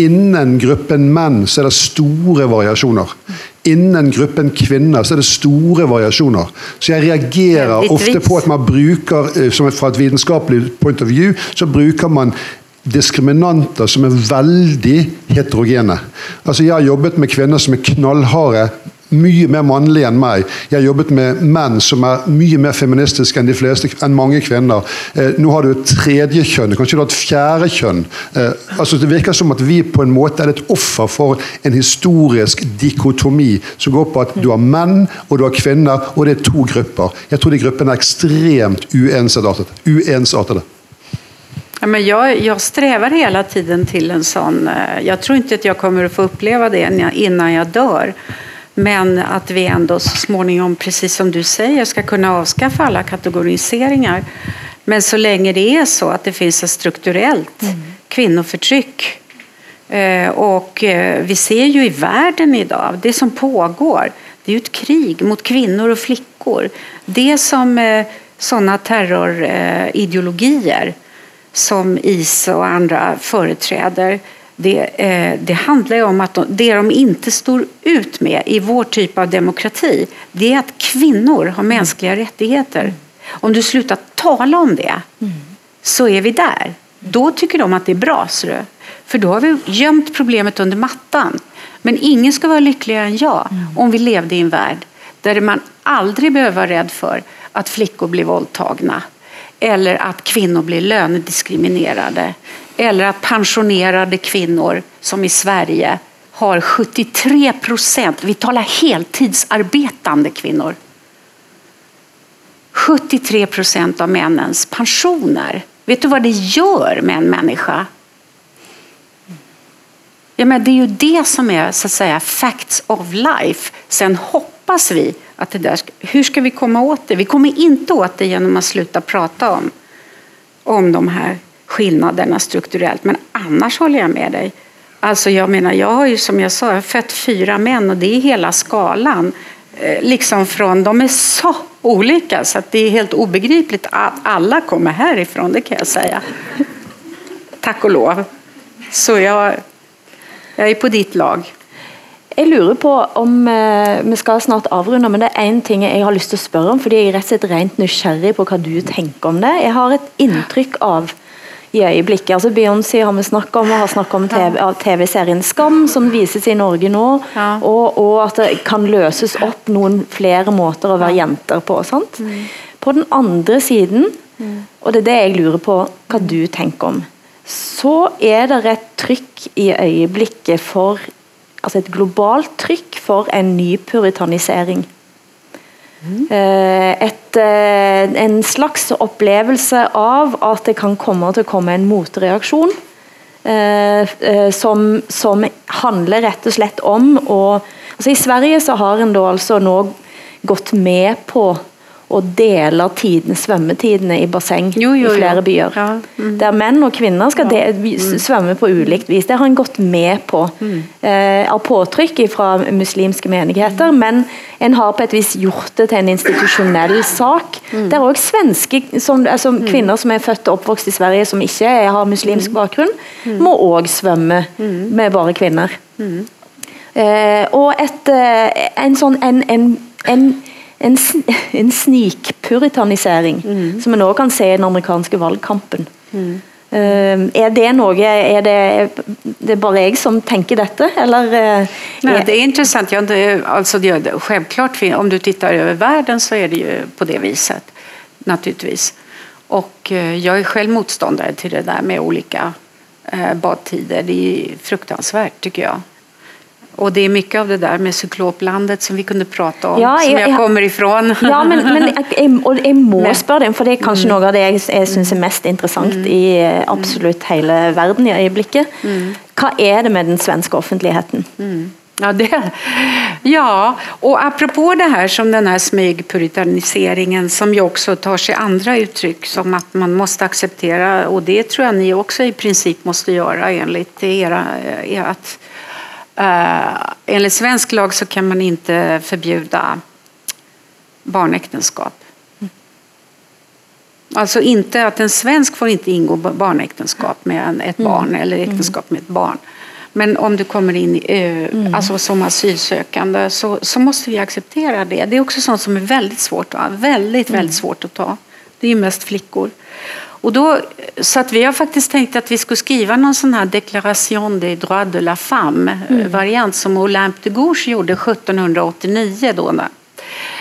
S4: Innen gruppen menn så er det store variasjoner innen gruppen kvinner så er det store variasjoner. Så jeg reagerer ofte på at man bruker, eh, som fra et vitenskapelig point of view, så bruker man diskriminanter som er veldig heterogene. Altså Jeg har jobbet med kvinner som er knallharde mye mer mannlige enn meg. Jeg har jobbet med menn som er mye mer feministiske enn de fleste, enn mange kvinner. Eh, nå har du et tredje kjønn, kanskje du har et fjerde kjønn. Eh, altså Det virker som at vi på en måte er et offer for en historisk dikotomi som går på at du har menn og du har kvinner, og det er to grupper. Jeg tror de gruppene er ekstremt uensartede. uensartede.
S2: Ja, men jag, jag strävar hela tiden till en sån... Eh, jag tror inte att jag kommer att få uppleva det innan jag dör. Men att vi ändå så småningom, precis som du säger, ska kunna avskaffa alla kategoriseringar. Men så länge det är så att det finns ett strukturellt kvinnoförtryck eh, och eh, vi ser ju i världen idag, det som pågår, det är ju ett krig mot kvinnor och flickor. Det som eh, sådana terrorideologier som IS och andra företräder det, eh, det handlar om att de, det de inte står ut med i vår typ av demokrati det är att kvinnor har mänskliga rättigheter. Om du slutar tala om det så är vi där. Då tycker de att det är bra. Det, för då har vi gömt problemet under mattan. Men ingen ska vara lyckligare än jag om vi levde i en värld där man aldrig behöver vara rädd för att flickor blir våldtagna eller att kvinnor blir lönediskriminerade eller att pensionerade kvinnor som i Sverige har 73 procent, vi talar heltidsarbetande kvinnor, 73 procent av männens pensioner. Vet du vad det gör med en människa? Ja, men det är ju det som är så att säga facts of life. Sen hoppas vi att det där, hur ska vi komma åt det? Vi kommer inte åt det genom att sluta prata om, om de här skillnaderna strukturellt. Men annars håller jag med dig. Alltså jag menar, jag har ju som jag sa, jag har fött fyra män och det är hela skalan. Eh, liksom från, de är så olika så att det är helt obegripligt att alla kommer härifrån, det kan jag säga. Tack och lov. Så jag, jag är på ditt lag.
S1: Jeg lurer på om eh, Vi skal snart avrunde, men det er én ting jeg har lyst til å spørre om. fordi Jeg er rett og slett rent nysgjerrig på hva du tenker om det. Jeg har et inntrykk av i øyeblikket, altså Beyoncé har vi snakket om, og har snakket om TV TV-serien Skam, som vises i Norge nå.
S2: Ja.
S1: Og, og at det kan løses opp noen flere måter å være jenter på. sant? På den andre siden, og det er det jeg lurer på hva du tenker om, så er det et trykk i øyeblikket for altså et globalt trykk for en ny puritanisering. Eh, Et, eh, en slags opplevelse av at det kan komme til å komme en motreaksjon. Eh, eh, som, som handler rett og slett om å altså I Sverige så har en da altså nå gått med på å dele tiden, svømmetidene i basseng
S2: Jo, jo,
S1: i
S2: jo.
S1: flere byer.
S2: Ja, mm.
S1: Der menn og kvinner skal de, svømme på ulikt vis. Det har en gått med på eh, av påtrykk fra muslimske menigheter, men en har på et vis gjort det til en institusjonell sak. Der òg svenske som, altså, kvinner som er født og oppvokst i Sverige som ikke er, har muslimsk bakgrunn, må òg svømme med bare kvinner. Eh, og et, eh, en sånn en, en, en, en, en snikpuritanisering, som en også kan se i den amerikanske valgkampen. Eh, er det noe Er det, det är bara jag som tänker detta? Eller, eh,
S2: Nej,
S1: är-
S2: det är intressant. Jag, det, alltså det, det- självklart, om du tittar över världen så är det ju på det viset. Naturligtvis. Och eh, jag är själv motståndare till det där med olika eh, badtider. Det är fruktansvärt tycker jag. Och det är mycket av det där med cykloplandet som vi kunde prata om,
S1: Ja,
S2: som
S1: jag-
S2: jag, kommer ifrån.
S1: Ja, men, men jeg, og jeg må spørre deg, for det er kanskje noe av det jeg, jeg syns er mest interessant i eh, absolutt hele verden i øyeblikket. Hva er det med den svenske offentligheten?
S2: Ja, det, ja, och apropå det här som den här smygpuritaniseringen som ju också tar sig andra uttryck som att man måste acceptera och det tror jag ni också i princip måste göra enligt era eh, att eh, enligt svensk lag så kan man inte förbjuda barnäktenskap. Alltså inte att en svensk får inte ingå barnäktenskap med en, ett barn eller äktenskap med ett barn. Men om du kommer in eh, alltså som asylsökande så, så måste vi acceptera det. Det är också sånt som är väldigt svårt, va? väldigt, väldigt svårt att ta. Det är ju mest flickor. Och då, så att vi har faktiskt tänkt att vi skulle skriva någon sån här Déclaration des droits de la femme eh, variant som Olympe de Gouges gjorde 1789 då,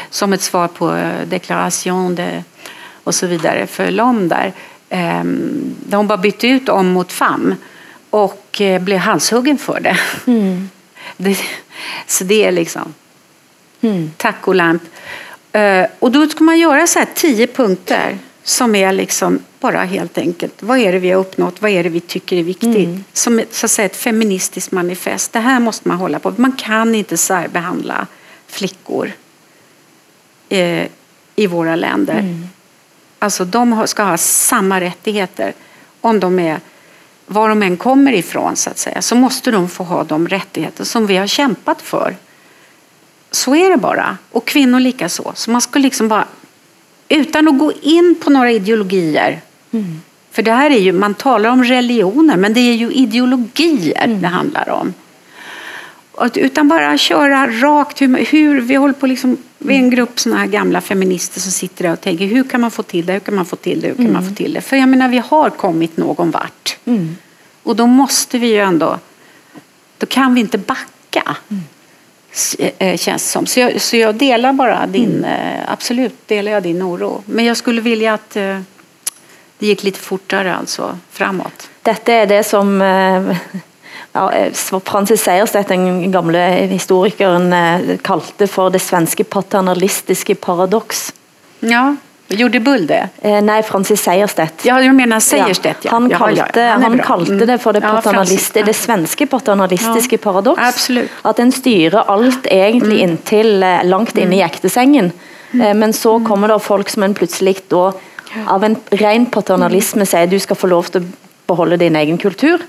S2: som ett svar på eh, Déclaration de och så vidare för Lom där. Ehm, Där hon bara bytte ut om mot fam och eh, blev halshuggen för det. det så det är liksom... Tack Olympe. Eh, Och då ska man göra så här tio punkter som är liksom bara helt enkelt, vad är det vi har uppnått, vad är det vi tycker är viktigt?
S1: Mm.
S2: Som så att säga, ett feministiskt manifest. Det här måste man hålla på. Man kan inte särbehandla flickor eh, i våra länder.
S1: Mm.
S2: Alltså de ska ha samma rättigheter om de är var de än kommer ifrån så att säga så måste de få ha de rättigheter som vi har kämpat för. Så är det bara. Och kvinnor lika så. Så man ska liksom bara utan att gå in på några ideologier. För det här är ju, man talar om religioner men det är ju ideologier det handlar om. Utan bara köra rakt hur, hur vi håller på liksom, vi är en grupp såna här gamla feminister som sitter där och tänker hur kan man få till det, hur kan man få till det, hur kan man få till det? För jag menar vi har kommit någon vart. Och då måste vi ju ändå, då kan vi inte backa. Eh, Känns det som. Så jag, så jag delar bara din, eh, absolut delar jag din oro. Men jag skulle vilja att eh, det gick lite fortare alltså framåt.
S1: Dette er det som eh, ja, eh, Francis Sejersted, den gamle historikeren, eh, kalte for det svenske paternalistiske paradoks.
S2: Ja, gjorde Bull det?
S1: Eh, Nei, Francis Sejersted.
S2: Ja, jag menar Sejerstedt. Ja.
S1: Han kalte,
S2: ja, är
S1: han kalte
S2: Mm.
S1: det for det,
S2: Ja,
S1: paternalist, det svenske paternalistiske
S2: Ja,
S1: paradoks.
S2: absolutt.
S1: At en styrer alt egentlig inntil eh, langt inn i ektesengen. Eh, Men så kommer det folk som en plutselig da av en ren paternalisme sier du skal få lov å beholde din egen kultur,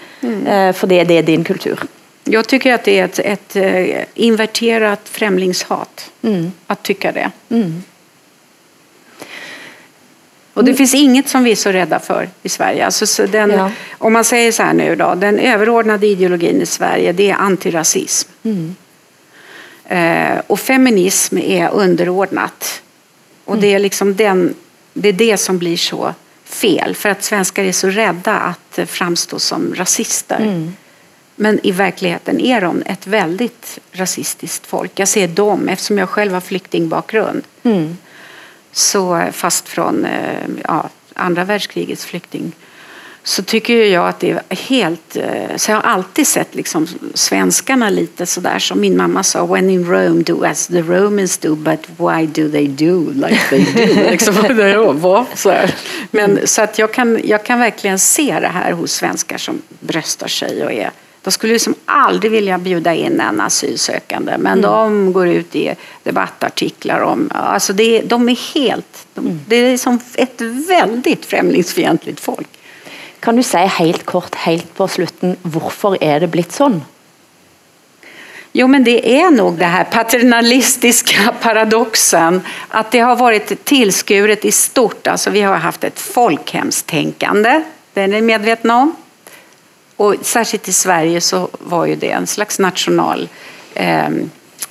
S1: eh, fordi det er din kultur.
S2: Jag tycker att det är ett, ett inverterat främlingshat att tycka det. Och det finns inget som vi är så rädda för i Sverige. Alltså, så den,
S1: Ja.
S2: Om man säger så här nu då, den överordnade ideologin i Sverige det är antirasism. Eh, och feminism är underordnat. Och det är liksom den, det är det som blir så fel. För att svenskar är så rädda att framstå som rasister. Men i verkligheten är de ett väldigt rasistiskt folk. Jag ser dem, eftersom jag själv har flyktingbakgrund. Så fast från eh, ja, andra världskrigets flykting. Så tycker jag att det är helt... eh, Så jag har alltid sett liksom svenskarna lite sådär som min mamma sa. When in Rome do as the Romans do but why do they do like they do? liksom, var så här. Men, så att jag kan, jag kan verkligen se det här hos svenskar som bröstar sig och är de skulle liksom aldrig vilja bjuda in en asylsökande men de går ut i debattartiklar om... Alltså det, de är helt... De, Det är som ett väldigt främlingsfientligt folk.
S1: Kan du si helt kort, helt på slutten, hvorfor er det blitt sånn?
S2: Jo, men det är nog det här paternalistiska paradoxen att det har varit tillskuret i stort. Alltså vi har haft ett folkhemstänkande, det är ni medvetna om. Och särskilt i Sverige så var ju det en slags national eh,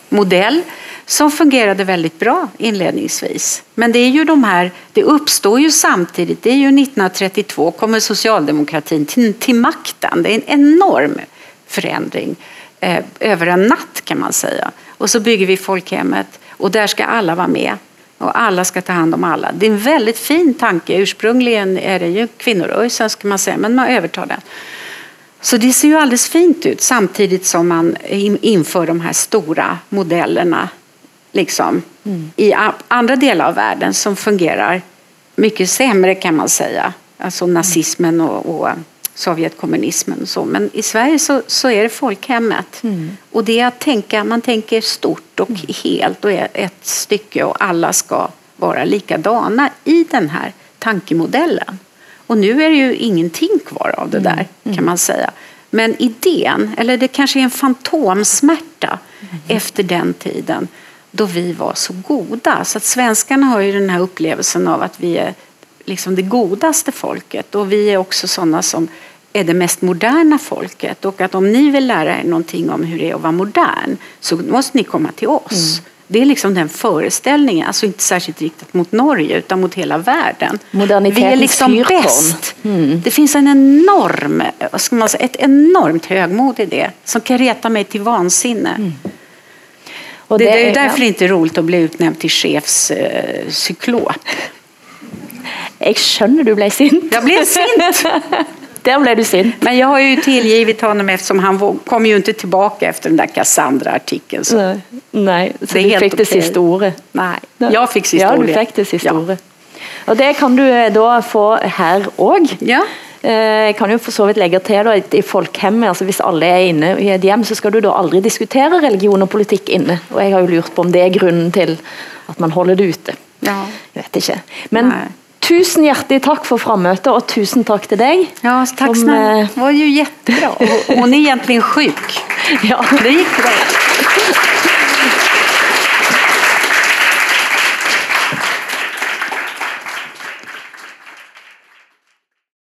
S2: modell som fungerade väldigt bra inledningsvis. Men det är ju de här, det uppstår ju samtidigt, det är ju 1932 kommer socialdemokratin till, till makten. Det är en enorm förändring eh, över en natt kan man säga. Och så bygger vi folkhemmet och där ska alla vara med. Och alla ska ta hand om alla. Det är en väldigt fin tanke. Ursprungligen är det ju kvinnorörelsen ska man säga, men man övertar den. Så det ser ju alldeles fint ut samtidigt som man in- inför de här stora modellerna liksom, i a- andra delar av världen som fungerar mycket sämre kan man säga. Alltså nazismen och, och Sovjetkommunismen och så. Men i Sverige så, så är det folkhemmet. Och det är att tänka, man tänker stort och helt och ett stycke och alla ska vara likadana i den här tankemodellen. Och nu är det ju ingenting kvar av det där kan man säga. Men idén, eller det kanske är en fantomsmärta efter den tiden då vi var så goda. Så att svenskarna har ju den här upplevelsen av att vi är liksom det godaste folket och vi är också sådana som är det mest moderna folket och att om ni vill lära er någonting om hur det är att vara modern så måste ni komma till oss. Det är liksom den föreställningen, alltså inte särskilt riktat mot Norge utan mot hela världen. Vi är liksom
S1: fyrtorn.
S2: bäst. Det finns en enorm, ska man säga, ett enormt högmod i det som kan reta mig till vansinne.
S1: Og
S2: Det, det är
S1: ja.
S2: därför det inte är roligt att bli utnämnd till chefscyklop. Eh.
S1: Jeg skjønner du ble sint.
S2: jag blev sint!
S1: Der ble du sint.
S2: Men jag har ju tillgivit honom eftersom han kom ju inte tillbaka efter den där Cassandra-artikeln. Så
S1: Nei, så
S2: Det
S1: du
S2: helt
S1: fikk det siste ordet.
S2: nej, jag fick sista
S1: Ja, du fikk det siste
S2: Ja.
S1: Og Det kan du eh, da få her òg.
S2: Ja.
S1: Eh, Jeg kan jo for så vidt legge til da, i folkhemmet, altså Hvis alle er inne i et hjem, så skal du da aldri diskutere religion og politikk inne. Og Jeg har jo lurt på om det er grunnen til at man holder det ute.
S2: Ja.
S1: Jeg vet ikke. Men
S2: Nej.
S1: Tusen hjertelig takk for frammøtet, og tusen takk til deg.
S2: Ja, tack
S1: Som,
S2: snälla.
S1: eh,
S2: Det var ju jättebra. Och Hon är egentligen sjuk.
S1: Ja.
S2: Det gick bra.